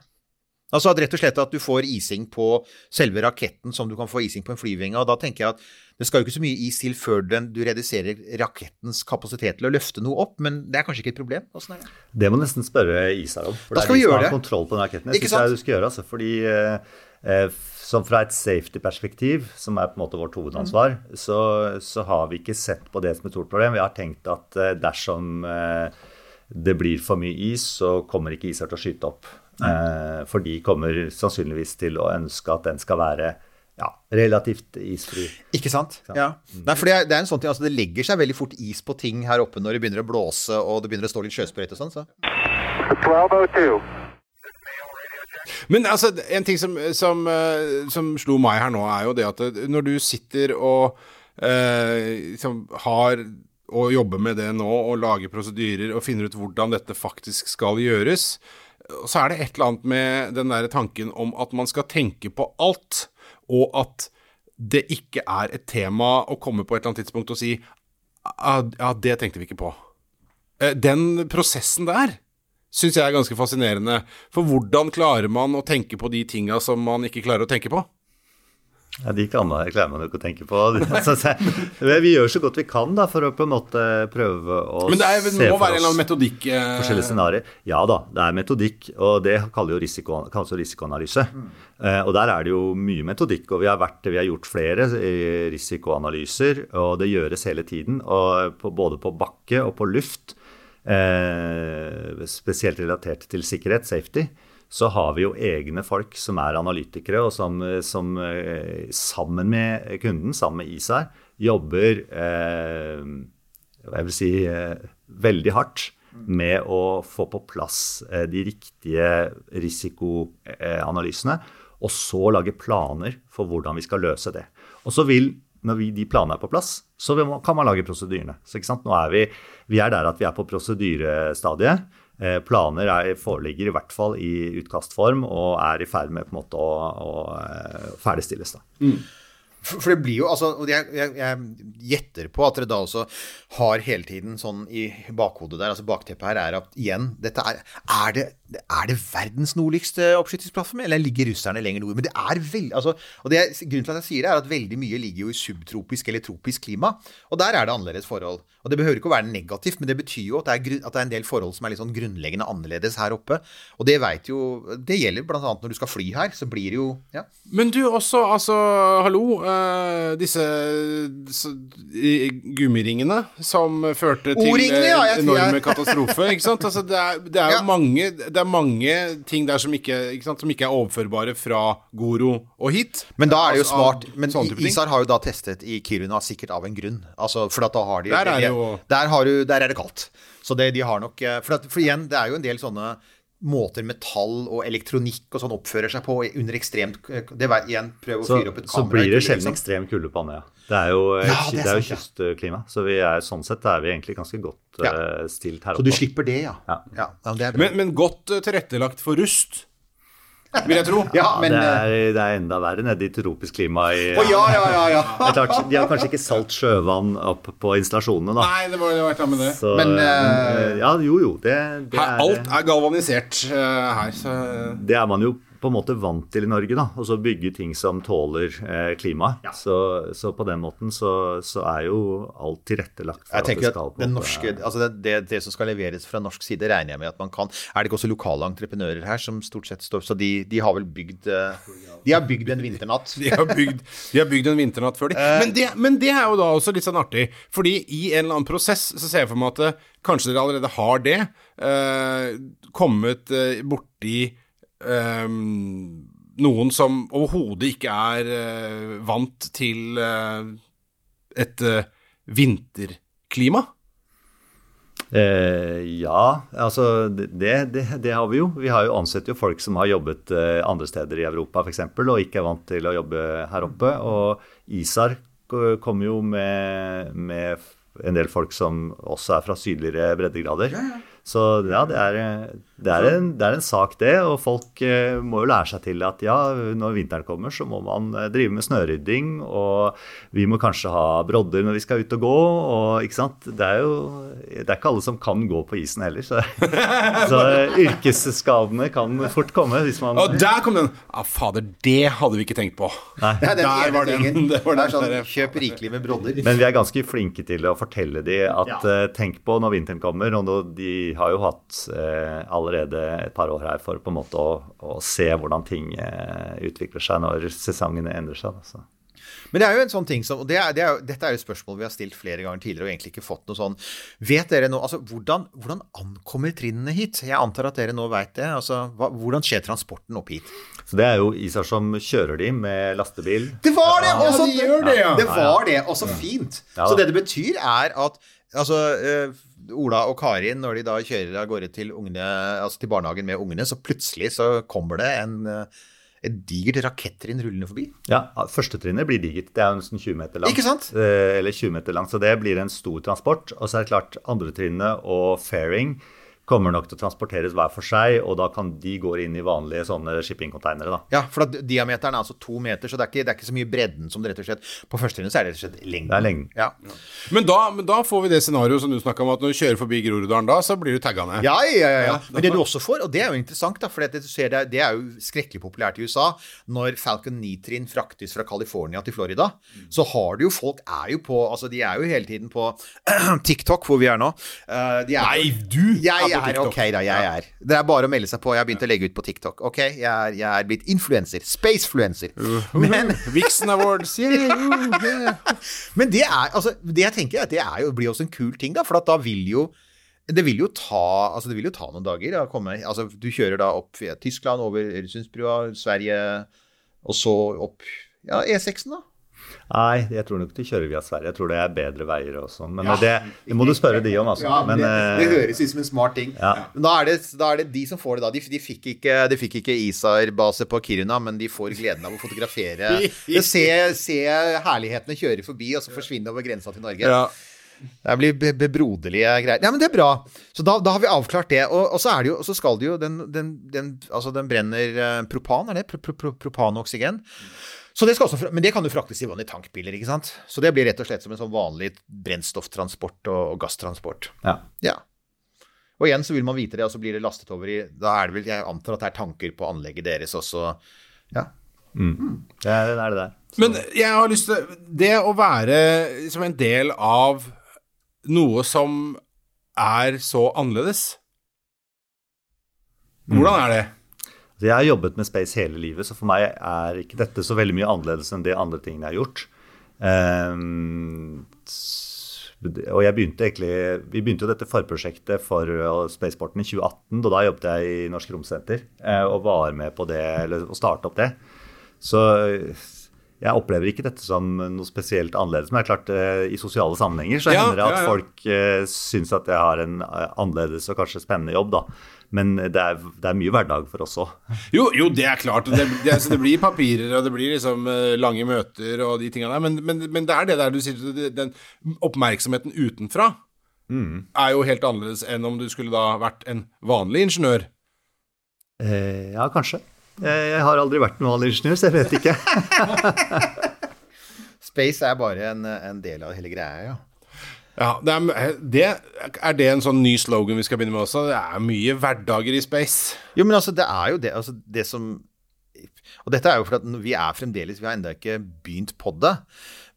Altså at rett og slett at du får ising på selve raketten som du kan få ising på en flyvinge. Og da tenker jeg at det skal jo ikke så mye is til før den, du reduserer rakettens kapasitet til å løfte noe opp, men det er kanskje ikke et problem? Åssen er det? Det må nesten spørre Isar om. For Da det skal er vi de som har det. kontroll på den raketten. Jeg syns jeg du skal gjøre. Altså, fordi eh, eh, som fra et safety-perspektiv, som er på en måte vårt hovedansvar, Mm. så, så har vi ikke sett på det som et stort problem. Vi har tenkt at eh, dersom eh, det blir for mye is, så kommer ikke Isar til å skyte opp. Eh, for de kommer sannsynligvis til å ønske at den skal være ja, relativt isfri. Ikke sant? Ja. Nei, for det er, det er en sånn ting, altså det legger seg veldig fort is på ting her oppe når det begynner å blåse og det begynner å stå litt sjøsprøyt og sånn. Så. 1202. Men altså, en ting som, som, eh, som slo meg her nå, er jo det at eh, når du sitter og eh, liksom har og jobber med det nå, og lager prosedyrer og finner ut hvordan dette faktisk skal gjøres, så er det et eller annet med den der tanken om at man skal tenke på alt, og at det ikke er et tema å komme på et eller annet tidspunkt og si «Ah, ja, det tenkte vi ikke på. Eh, Den prosessen der syns jeg er ganske fascinerende. For hvordan klarer man å tenke på de tinga som man ikke klarer å tenke på? Ja, De man, klarer man jo ikke å tenke på. Altså, vi gjør så godt vi kan da, for å på en måte prøve å Men det, er, det se må for være en eller annen metodikk eh, forskjellige scenarioer. Ja da, det er metodikk, og det kalles jo risiko, risikoanalyse. Eh, og der er det jo mye metodikk, og vi har, vært, vi har gjort flere eh, risikoanalyser, og det gjøres hele tiden, og på, både på bakke og på luft, eh, spesielt relatert til sikkerhet, safety, så har vi jo egne folk som er analytikere, og som, som eh, sammen med kunden, sammen med ISAR, jobber eh, jeg vil si eh, veldig hardt med å få på plass eh, de riktige risikoanalysene, og så lage planer for hvordan vi skal løse det. Og så vil, når vi, de planene er på plass, så kan man lage prosedyrene. Så? Nå er vi, vi er der at vi er på prosedyrestadiet. Eh, planer er, foreligger i hvert fall i utkastform og er i ferd med på en måte å, å eh, ferdigstilles. da. For det blir jo, altså, jeg, jeg, jeg gjetter på at dere da også har hele tiden sånn i bakhodet der, altså bakteppet her er at igjen, dette er Er det, er det verdens nordligste oppskytingsplattform, eller ligger russerne lenger nord? Men det er veldig, altså, og det er, grunnen til at jeg sier det, er at veldig mye ligger jo i subtropisk eller tropisk klima, og der er det annerledes forhold. Og det behøver ikke å være negativt, men det betyr jo at det er, at det er en del forhold som er litt sånn grunnleggende annerledes her oppe. Og det vet jo Det gjelder annet når du skal fly her, så blir det jo Ja. Men du også, altså, hallo. eh, disse gummiringene som førte til ja, eh, enorme katastrofer, katastrofe. Ikke sant? Altså, det, er, det er jo Ja. mange, det er mange ting der som ikke, ikke, sant, som ikke er overførbare fra Goro og hit. Men da er det jo Altså, av smart. Men. ISAR har jo da testet i Kiruna sikkert av en grunn. Altså, for da har de Der er jo- der, har du, der er det kaldt. Så det, de har nok eh, for, at, for igjen, det er jo en del sånne måter metall og elektronikk og sånn oppfører seg på under ekstremt Det var igjen, prøv å Så, fyre opp et kamera. så blir det sjelden liksom. ekstrem kulde på Andøya. Det er jo, eh, Ja, det er det er jo kystklima, så vi er, sånn sett er vi egentlig ganske godt Ja. eh, stilt her oppe. Så du slipper det, ja. Ja. det er bra. Men, men godt eh, tilrettelagt for rust. Vil jeg tro. Ja, men det, eh, er, det er enda verre nede i tropisk klima. I, Å ja, ja, ja. ja. Det er klart, De har kanskje ikke salt sjøvann opp på installasjonene, da. Nei, det var jo være med det. Så, Men, eh, ja, jo, jo. Det, det, Her, er, alt er galvanisert uh, her, så det er man jo på en måte vant til i Norge, da. Og så bygge ting som tåler eh, klimaet. Så, så på den måten så, så er jo alt tilrettelagt for Jeg at det tenker skal at på en norske, altså det, det, det som skal leveres fra norsk side, regner jeg med at man kan. Er det ikke også lokale entreprenører her som stort sett står Så de, de har vel bygd eh, De har bygd en vinternatt. de har bygd, de har bygd en vinternatt før, de. Men det, men det er jo da også litt sånn artig, fordi i en eller annen prosess så ser jeg for meg at eh, kanskje dere allerede har det. eh, kommet eh, borti eh, noen som overhodet ikke er eh, vant til eh, et eh, vinterklima. Eh, ja, altså det, det, det har vi jo. Vi har jo ansett jo folk som har jobbet eh, andre steder i Europa f.eks., og ikke er vant til å jobbe her oppe. Og ISAR ko- kommer jo med, med en del folk som også er fra sydligere breddegrader. Så ja, det er, det, er en, det er en sak, det. Og folk eh, må jo lære seg til at ja, når vinteren kommer, så må man eh, drive med snørydding. Og vi må kanskje ha brodder når vi skal ut og gå. Og ikke sant. Det er jo Det er ikke alle som kan gå på isen heller. Så, så yrkesskadene kan fort komme hvis man Og der kom den! Ja, fader, det hadde vi ikke tenkt på. Nei. Det er den Der var den. Det var Det er sånn, kjøp rikelig med brodder. Men vi er ganske flinke til å fortelle de at ja. tenk på når vinteren kommer. Og når de har jo hatt eh, allerede et par år her for på en måte å, å se hvordan ting eh, utvikler seg når sesongene endrer seg. Altså. så. Men det er jo en sånn ting som og det er, det er, jo- Dette er jo et spørsmål vi har stilt flere ganger tidligere og egentlig ikke fått noe sånn Vet dere nå altså, hvordan, hvordan ankommer trinnene hit? Jeg antar at dere nå veit det. Altså, hva, hvordan skjer transporten opp hit? Så det er jo Isar som kjører de med lastebil. Det var det! Ja, også, de gjør det, ja. Det var det, og så fint. Ja, så det det betyr, er at altså, eh, Ola og Karin, når de da kjører av gårde til, ungene, altså til barnehagen med ungene, så plutselig så kommer det en, eh, et digert rakettrinn rullende forbi. Ja, Førstetrinnet blir digert. Det er jo nesten 20 meter langt. Ikke sant? Eh, Eller 20 meter langt, så det blir en stor transport. Og så er det klart, andretrinnet og fairing kommer nok til å transporteres hver for seg, og da kan de gå inn i vanlige sånne shippingcontainere. da. Ja, for at diameteren er altså to meter, så det er ikke, det er ikke så mye bredden som det rett og slett På førstetrinnet så er det rett og slett lengden. Det er lengden. Ja. Men da, men da får vi det scenarioet som du snakka om, at når du kjører forbi Groruddalen da, så blir du tagga ned. Ja, ja, ja, ja. Men det du også får, og det er jo interessant, da, for det, du ser det, det er jo skrekkelig populært i USA, når Falcon 9-trinn fraktes fra California til Florida, så har du jo folk er jo på Altså, de er jo hele tiden på TikTok, hvor vi er nå. Eh, de er Nei, du Jeg er ok, da. Jeg er. Det er bare å melde seg på. Jeg har begynt å legge ut på TikTok. Ok, jeg er, jeg er blitt influenser. Spacefluencer. Men Vixen Awards, yeah, uh, yeah. men det er, altså, det jeg tenker er at det er jo, blir også en kul ting, da, for at da vil jo det vil jo ta, altså det vil jo ta noen dager. å komme, altså du kjører da opp via Tyskland, over Øresundsbrua, Sverige, og så opp ja, E6-en, da. Nei, jeg tror nok de kjører via Sverige. Jeg tror det er bedre veier og sånn. Men det, det må du spørre de om, altså. men, eh, høres ut som en smart ting. Ja. Da, er det, da er det de som får det, da. De, de fikk ikke, de fikk ikke ISAR-base på Kiruna, men de får gleden av å fotografere. Se, se herlighetene kjøre forbi, og så forsvinne over grensa til Norge. Ja. Det blir be bebroderlige greier. Ja, men det er bra. Så da, da har vi avklart det. Og, og så er det jo, så skal det jo Den, den, den, altså den brenner eh, propan, er det? Pro, pro, pro, propan og oksygen. Det skal også, men det kan jo fraktes i vanlige tankbiler, ikke sant? Så det blir rett og slett som en sånn vanlig brennstofftransport og, og gasstransport. ja. Ja. Og igjen så vil man vite det, og så blir det lastet over i Da er det vel Jeg antar at det er tanker på anlegget deres også. Ja. Det er det er det der. Men jeg har lyst til Det å være som en del av noe som er så annerledes Hvordan er det? Så jeg har jobbet med space hele livet, så for meg er ikke dette så veldig mye annerledes enn de andre tingene jeg har gjort. Um, og jeg begynte egentlig, Vi begynte jo dette forprosjektet for uh, Spaceporten i 2018. og Da jobbet jeg i Norsk Romsenter eh, og var med på det, eller å starte opp det. Så eh, jeg opplever ikke dette som noe spesielt annerledes. Men det er klart, eh, i sosiale sammenhenger så Ja, hender det at ja, ja. folk uh, syns at jeg har en eh, annerledes og kanskje spennende jobb, da. Men det er, det er mye hverdag for oss òg. Jo, jo, det er klart. Det, det, altså, det blir papirer, og det blir liksom eh, lange møter og de tingene der. Men, men, men det er det der du sier Den oppmerksomheten utenfra er jo helt annerledes enn om du skulle da vært en vanlig ingeniør. Eh, ja, kanskje. Jeg, har aldri vært noen ingeniør, så jeg vet ikke. Space er bare en, en del av hele greia, ja. Ja, det er, det, er det en sånn ny slogan vi skal begynne med også? Det er mye hverdager i space. Jo, men altså, det er jo det, altså, det som Og dette er jo fordi vi er fremdeles Vi har ennå ikke begynt på det.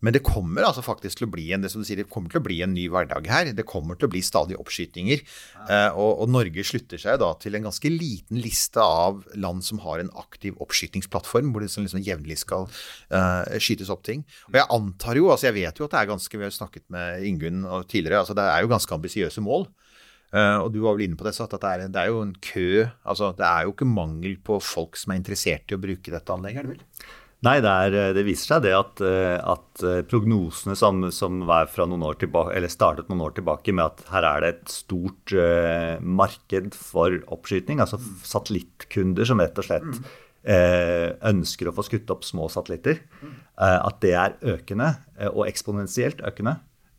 Men det kommer altså faktisk til å bli en det som du sier, det kommer til å bli en ny hverdag her. Det kommer til å bli stadig oppskytinger. Eh, og, og, Norge slutter seg da til en ganske liten liste av land som har en aktiv oppskytingsplattform, hvor det liksom jevnlig skal uh, skytes opp ting. Og jeg antar jo, altså jeg vet jo at det er ganske Vi har snakket med Ingunn tidligere, altså det er jo ganske ambisiøse mål. Uh, og du var vel inne på det, at det er, det er, jo en kø altså Det er jo ikke mangel på folk som er interessert i å bruke dette anlegget, er det vel? Nei, det, er, det, viser seg det at, eh, at eh, prognosene som, som, var fra noen år tilbake, eller startet noen år tilbake med at her er det et stort uh, marked for oppskyting, altså satellittkunder som rett og slett uh, ønsker å få skutt opp små satellitter, uh, at det er økende, og eksponentielt økende,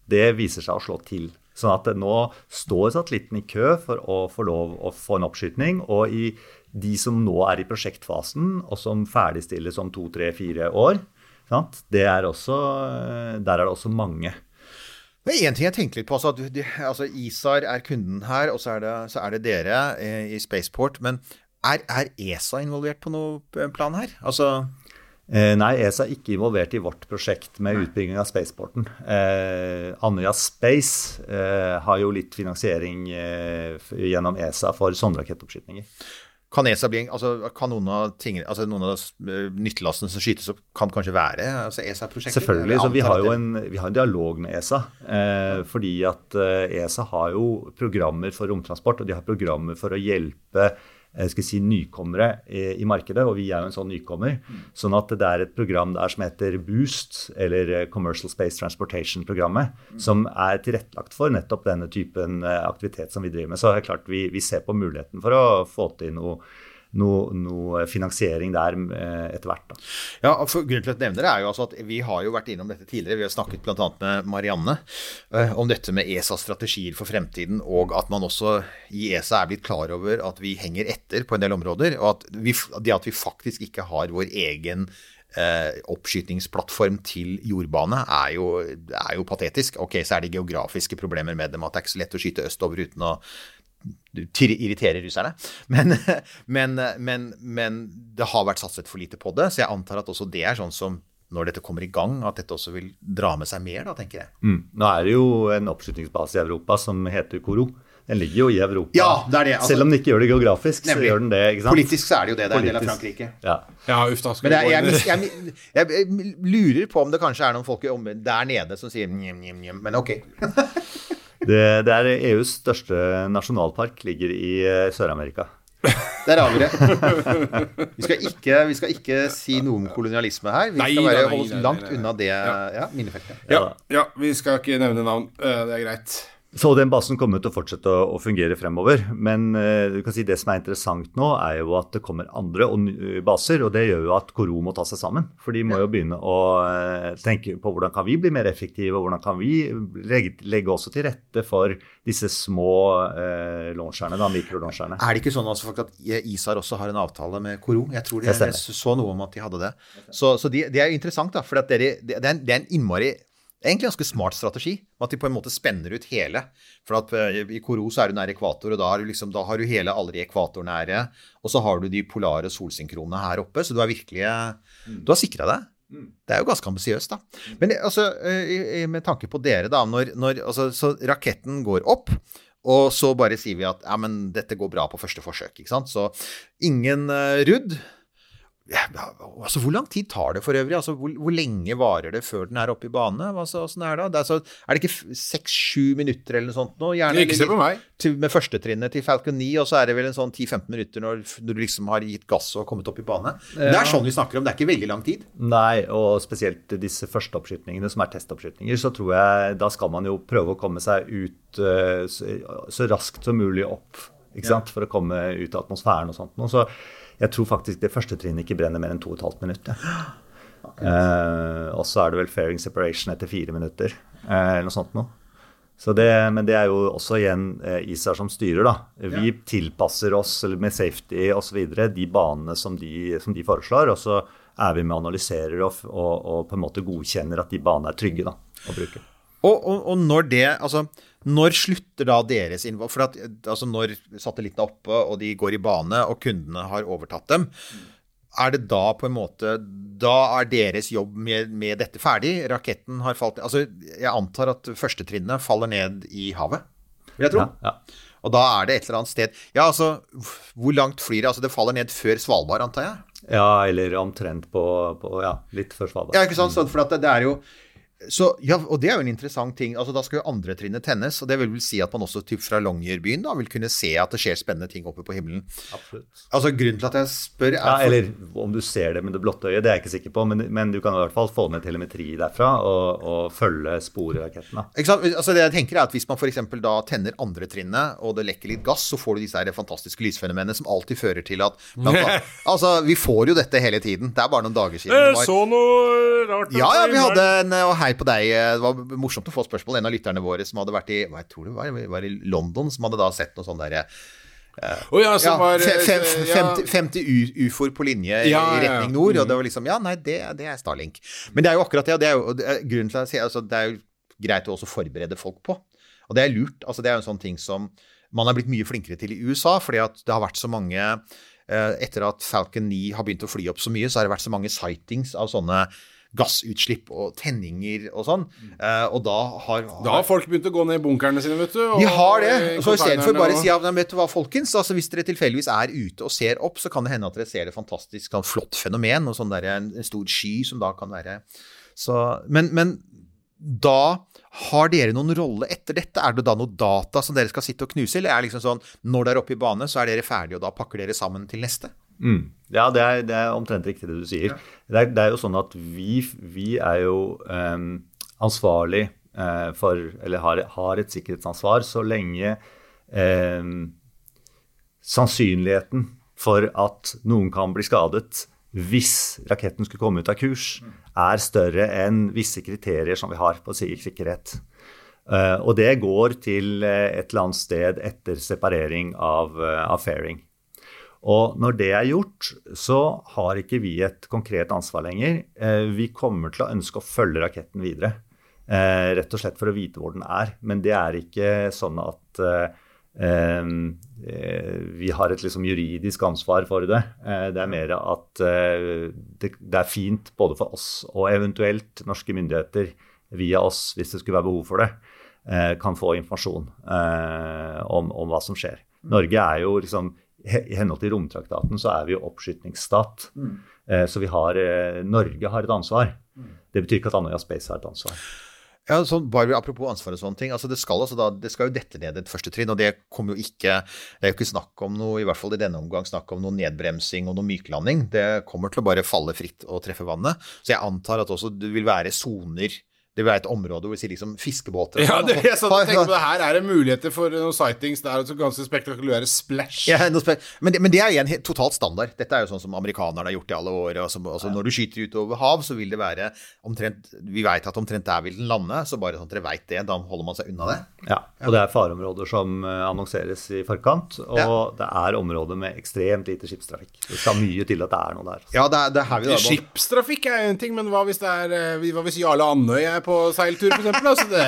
det viser seg å slå til. Sånn at nå står satellitten i kø for å få lov å få en oppskytning. og i de som nå er i prosjektfasen, og som ferdigstilles om to, tre, fire år, er også, der er det også mange. Det er én ting jeg tenker litt på. Altså, de, altså ISAR er kunden her, og så er det, så er det dere eh, i Spaceport. Men er, er, ESA involvert på noe plan her? Altså eh, Nei, ESA er ikke involvert i vårt prosjekt med utbygging av spaceporten. Eh, Andøya Space eh, har jo litt finansiering eh, gjennom ESA for sånne rakettoppskytninger. Kan ESA bli, altså, kan noen av, ting, altså, noen av eh, nyttelastene som skytes opp, kan kanskje være altså, ESA-prosjektet? Selvfølgelig. så Vi har jo en, vi har en dialog med ESA. Eh, fordi at eh, ESA har jo programmer for romtransport, og de har programmer for å hjelpe Eh, skal si, nykommere i, markedet, og vi er jo en sånn nykommer. Mm. Sånn at det er et program der som heter Boost, eller eh, Commercial Space Transportation-programmet, mm. som er tilrettelagt for nettopp denne typen eh, aktivitet som vi driver med. Så det er klart vi, vi ser på muligheten for å få til noe noe, noe finansiering der eh, etter hvert. Da. Ja, for Grunnen til at jeg nevner det er jo altså at vi har jo vært innom dette tidligere. Vi har snakket bl.a. med Marianne uh, om dette med ESAs strategier for fremtiden, og at man også i ESA er blitt klar over at vi henger etter på en del områder. Og at vi, det at vi faktisk ikke har vår egen Eh, oppskytingsplattform til jordbane er jo, er jo, patetisk. Ok, så er det geografiske problemer med dem, at det er ikke så lett å skyte østover uten å irritere russerne. Men, men, men, men, det har vært satset for lite på det, så jeg antar at også det er sånn som når dette kommer i gang, at dette også vil dra med seg mer, da, tenker jeg. Mm. Nå er det jo en oppskytingsbase i Europa som heter Koro. Den ligger jo i Europa. Ja, det er det. Altså, Selv om den ikke gjør det geografisk, nemlig, så gjør den det. ikke sant? Politisk så er det jo det. Det er en del av Frankrike. Ja, ja uff, da Men jeg, jeg, jeg, jeg, lurer på om det kanskje er noen folk der nede som sier njem, njem, njem. Men ok. Det, det er EUs største nasjonalpark, ligger i eh, Sør-Amerika. Der har vi det. Vi skal, ikke, vi skal, ikke, si noe om kolonialisme her. Vi skal bare holde oss langt unna det ja, minnefeltet. Ja, ja, vi skal ikke nevne navn. Eh, det er greit. Så den basen kommer til å fortsette å, fungere fremover. Men eh, du kan si det som er interessant nå, er jo at det kommer andre baser. Og det gjør jo at Koro må ta seg sammen. For de må jo begynne å eh, tenke på hvordan kan vi bli mer effektive, og hvordan kan vi legge, legge også til rette for disse små eh, launcherne, da, mikrolauncherne. Er det ikke sånn altså, at ISAR også har en avtale med Koro? Jeg tror de, jeg så noe om at de hadde det. Så, så det de er interessant, da. For det, det, er en, det er en innmari er egentlig en ganske smart strategi, at de på en måte spenner ut hele. For at eh, I Koro så er du nær ekvator, og da har du, liksom, da har du hele aldri ekvatornære. Og så har du de polare solsynkronene her oppe, så du har virkelig mm. Du har sikra deg. Mm. Det er jo ganske ambisiøst, da. Men altså, eh, med tanke på dere, da. Når, når altså, så raketten går opp. Og så bare sier vi at ja, men dette går bra på første forsøk. ikke sant? Så ingen uh, rudd. Ja, altså, hvor lang tid tar det for øvrig? Altså, hvor, hvor, lenge varer det før den er oppe i bane? Altså, er, det? Det er, så, er, det ikke seks-sju minutter eller noe sånt nå? Gjerne, ikke se på meg. Til, med førstetrinnet til Falcon 9, og så er det vel en sånn 10-15 minutter når, når, du liksom har gitt gass og kommet opp i bane. Ja. Det er sånn vi snakker om, det er ikke veldig lang tid. Nei, og spesielt disse førsteoppskytningene som er testoppskytninger, så tror jeg da skal man jo prøve å komme seg ut uh, så, så, raskt som mulig opp, ikke sant, for å komme ut av atmosfæren og sånt. Og så jeg tror faktisk det første trinnet ikke brenner mer enn 2 12 minutter. Okay. Eh, og så er det vel fairing separation etter fire minutter, eh, eller noe sånt noe. Så det, men det er jo også igjen eh, ISAR som styrer, da. Vi tilpasser oss eller med safety osv. de banene som de, som de foreslår. Og så er vi med og analyserer og, og, og på en måte godkjenner at de banene er trygge da, å bruke. Og, og, og når det Altså, når slutter da deres innvalg? For at altså, når satellittene er oppe, og de går i bane, og kundene har overtatt dem, er det da på en måte Da er deres jobb med, med dette ferdig? Raketten har falt Altså, jeg antar at førstetrinnet faller ned i havet, vil jeg tro. Ja, ja. Og da er det et eller annet sted Ja, altså, hvor langt flyr det? Altså, det faller ned før Svalbard, antar jeg? ja, eller omtrent på, på Ja, litt før Svalbard. Ja, ikke sant? Sånn, for at det, det er jo så, ja, og det er jo en interessant ting. altså Da skal jo andre trinnet tennes. og Det vil vel si at man også typ fra Longyearbyen da, vil kunne se at det skjer spennende ting oppe på himmelen. Absolutt. Altså Grunnen til at jeg spør, er Ja, eller om du ser det med det blotte øyet, det er jeg ikke sikker på. Men, men du kan i hvert fall få ned telemetri derfra og, og følge da. Ikke sant? Altså det jeg tenker er at Hvis man f.eks. da tenner andre trinnet, og det lekker litt gass, så får du disse her fantastiske lysfenomenene som alltid fører til at annet, Altså, Vi får jo dette hele tiden. Det er bare noen dager siden. Jeg så noe rart. Ja, ja, vi hadde en Og hei på deg. Det var morsomt å få spørsmål. En av lytterne våre som hadde vært i hva jeg tror det var, var i London, som hadde da sett noe sånn derre Å ja, som ja, var fe- fe- eh, ja. 50, 50 u- ufoer på linje i- retning nord. Og det Mm. var liksom Ja, nei, det, det er Starlink. Men det er jo akkurat det. Og det er jo er grunnen til at jeg sier altså, Det er jo greit å også forberede folk på. Og det er lurt. altså Det er jo en sånn ting som man har blitt mye flinkere til i USA, fordi at det har vært så mange eh, Etter at Falcon 9 har begynt å fly opp så mye, så har det vært så mange sightings av sånne gassutslipp og tenninger og sånn. Eh, og da har Da har folk begynt å gå ned i bunkerne sine, vet du. og- de har det. Så istedenfor bare å si ja, vet du hva, folkens, altså hvis dere tilfeldigvis er ute og ser opp, så kan det hende at dere ser et fantastisk sånn flott fenomen, og sånn der, en, en stor sky som da kan være så, men, men da har dere noen rolle etter dette? Er det da noe data som dere skal sitte og knuse, eller er det liksom sånn når dere er oppe i bane, så er dere ferdige, og da pakker dere sammen til neste? Mm. Ja, det er, det er omtrent riktig det du sier. Det, er, det er jo sånn at vi, vi er jo um, ansvarlig uh, for Eller har, har et sikkerhetsansvar så lenge um, sannsynligheten for at noen kan bli skadet hvis raketten skulle komme ut av kurs, er større enn visse kriterier som vi har på sikkerhet. Eh, og det går til eh, et eller annet sted etter separering av, av fairing. Og når det er gjort, så har ikke vi et konkret ansvar lenger. Eh, Vi kommer til å ønske å følge raketten videre. eh, Rett og slett for å vite hvor den er. Men det er ikke sånn at eh, vi har et liksom juridisk ansvar for det. Det er mer at det, er fint både for oss og eventuelt norske myndigheter via oss, hvis det skulle være behov for det, kan få informasjon om, om hva som skjer. Norge er jo liksom I henhold til romtraktaten så er vi jo oppskytningsstat. Eh, Så vi har, eh, Norge har et ansvar. Det betyr ikke at Andøya Space har et ansvar. Ja, sånn, bare Apropos ansvar og sånne ting. altså Det skal, altså da, det skal jo dette ned et første trinn, og det kommer jo ikke Det er jo ikke snakk om noe, i hvert fall i denne omgang, snakk om noe nedbremsing og noe myklanding. Det kommer til å bare falle fritt og treffe vannet. Så jeg antar at også det vil være soner Det vil være et område hvor vi sier liksom fiskebåter Ja, sånn, det, er jeg satt og på det her er det muligheter for noen sightings. Det er altså ganske spektakulære splash. Ja, noe spe- men, det, men det er igjen helt totalt standard. Dette er jo sånn som amerikanerne har gjort i alle år. Altså, ja. Når du skyter utover hav, så vil det være omtrent Vi veit at omtrent der vil den lande, så bare sånn at dere veit det, da holder man seg unna det. Ja, og det er fareområder som eh, annonseres i forkant. Og Ja. det er områder med ekstremt lite skipstrafikk. Det skal mye til at det er noe der. Ja, det er, det er her vi da Skipstrafikk er en ting, men hva hvis det er eh, Hva hvis Jarle Andøy er på seiltur, for eksempel? Altså, det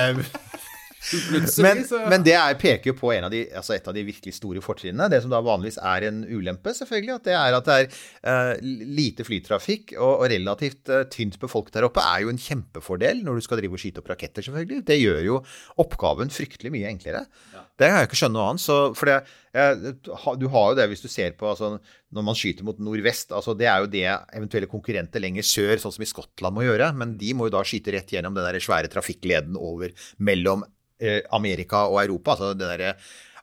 Men, så men det er, peker jo på en av de, altså et av de virkelig store fortrinnene. Det som da vanligvis er en ulempe, selvfølgelig. At det er at det er uh, lite flytrafikk og, og relativt uh, tynt befolket der oppe, er jo en kjempefordel når du skal drive og skyte opp raketter, selvfølgelig. Det gjør jo oppgaven fryktelig mye enklere. Det kan jeg ikke skjønne noe annet. Så, for det, uh, du har jo det hvis du ser på altså, når man skyter mot nordvest. altså Det er jo det eventuelle konkurrenter lenger sør, sånn som i Skottland, må gjøre. Men de må jo da skyte rett gjennom den der svære trafikkleden over mellom Amerika og Europa. altså det der,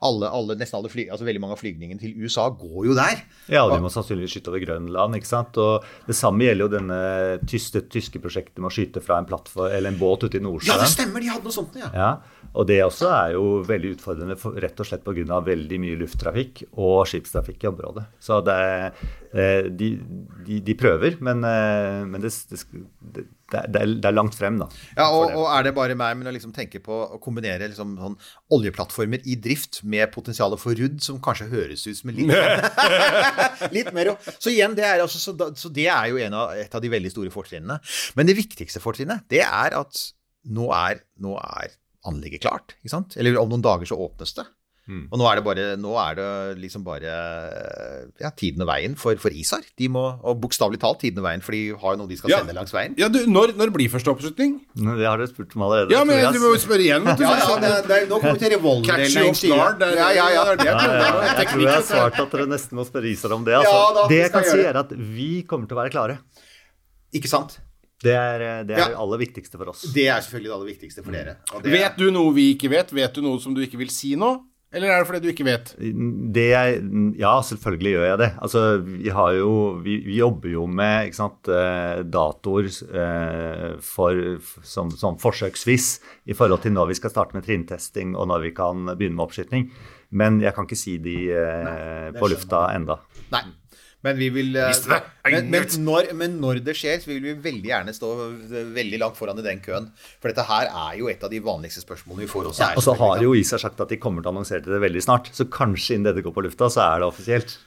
alle, alle, Nesten alle fly, altså veldig mange av flygningene til USA går jo der. Ja, de må sannsynligvis skyte over Grønland. ikke sant? Og Det samme gjelder jo denne tyske, tyske prosjektet med å skyte fra en plattform, eller en båt ute i Nordsjøen. Ja, det stemmer! De hadde noe sånt, ja. Ja, og det også er jo veldig utfordrende for, rett og slett pga. veldig mye lufttrafikk og skipstrafikk i området. Så det, eh, de, de, de prøver, men, eh, men det, det, det, det, er- det, langt frem, da. Ja, og, og er det bare meg, men å liksom tenke på å kombinere liksom sånn oljeplattformer i drift med potensialet for rudd, som kanskje høres ut som litt Litt mer Så igjen, det er, altså, så, så det er jo en av, et av de veldig store fortrinnene. Men det viktigste fortrinnet, det er at nå er, nå er anlegget klart? Eller om noen dager så åpnes det. Og nå er det bare, nå er det liksom bare ja, tiden og veien for, for ISAR. De må, og bokstavelig talt tiden og veien, for de har jo noe de skal Ja. sende langs veien. Ja, du, når, når blir første oppslutning? Det har dere spurt om allerede. Ja, men du må jo spørre igjen. vet du. Ja, ja, det, det, er- nå kommer vi til revolverdelen. Er- Ja, ja, ja. det er jeg Ja, ja, er jeg tror jeg har svart at dere nesten må spørre Isar om det. Altså. Ja, da, det jeg kan si, er at vi kommer til å være klare. Ikke sant? Det er det, er Ja. aller viktigste for oss. Det er selvfølgelig det aller viktigste for dere. Og det, Vet du noe vi ikke vet? Vet du noe som du ikke vil si nå? Eller er det fordi du ikke vet? Det jeg, ja, selvfølgelig gjør jeg det. Altså, vi, har jo, vi, vi jobber jo med sant, eh, datoer eh, for, som, som forsøksvis i forhold til når vi skal starte med trinntesting og når vi kan begynne med oppskyting. Men jeg kan ikke si de eh, på lufta enda. Nei. Men vi vil eh. Men, men, når, men når det skjer, så vil vi veldig gjerne stå veldig langt foran i den køen. For dette her er jo et av de vanligste spørsmålene vi får også. her, Og så har jo ISA sagt at de kommer til å annonsere det veldig snart. Så kanskje innen dette går på lufta, så er det offisielt.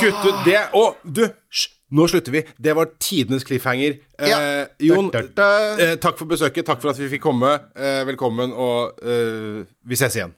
Kutt ut det. Å, du! Hysj! Nå slutter vi. Det var tidenes cliffhanger. Ja. Eh, Jon, Da, da, da. eh, takk for besøket. Takk for at vi fikk komme. Eh, velkommen, og eh, vi ses igjen.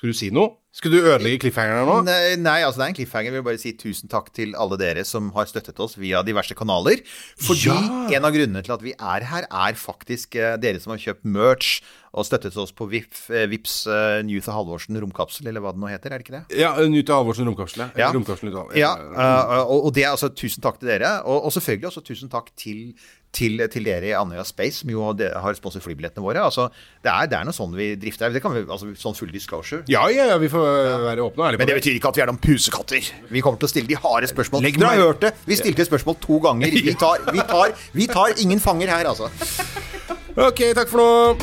Skulle du si noe? Skulle du ødelegge cliffhangeren nå? Nei, nei, altså det er en cliffhanger. Jeg vil bare si tusen takk til alle dere som har støttet oss via diverse kanaler. Fordi Ja. en av grunnene til at vi er her, er faktisk eh, dere som har kjøpt merch og støttet oss på VIP, eh, Vips uh, og Halvorsen romkapsel, eller hva det nå heter. Er det ikke det? Ja, Nyte Halvorsen romkapsel. Ja. Ja. Romkapselen ut av- Ja, Uh, og, og det er altså tusen takk til dere. Og, og selvfølgelig også tusen takk til, til, til dere i Andøya Space, som jo har- har sponset flybillettene våre. Altså, det er, det er noe sånn vi drifter. Det kan vi, altså Sånn full disclosure. ja, ja, ja, vi får være åpne og ærlige Men på det det. betyr ikke at vi er noen pusekatter. Vi kommer til å stille de harde spørsmål. Legg Dere har hørt det. Vi stilte spørsmål to ganger. Vi tar, vi tar, vi tar ingen fanger her, altså. Ok, takk for nå.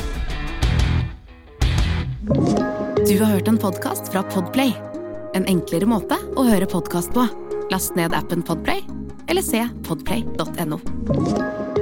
Du har hørt en podkast fra Podplay. En enklere måte å høre podkast på. Last ned appen Podplay, eller se podplay.no.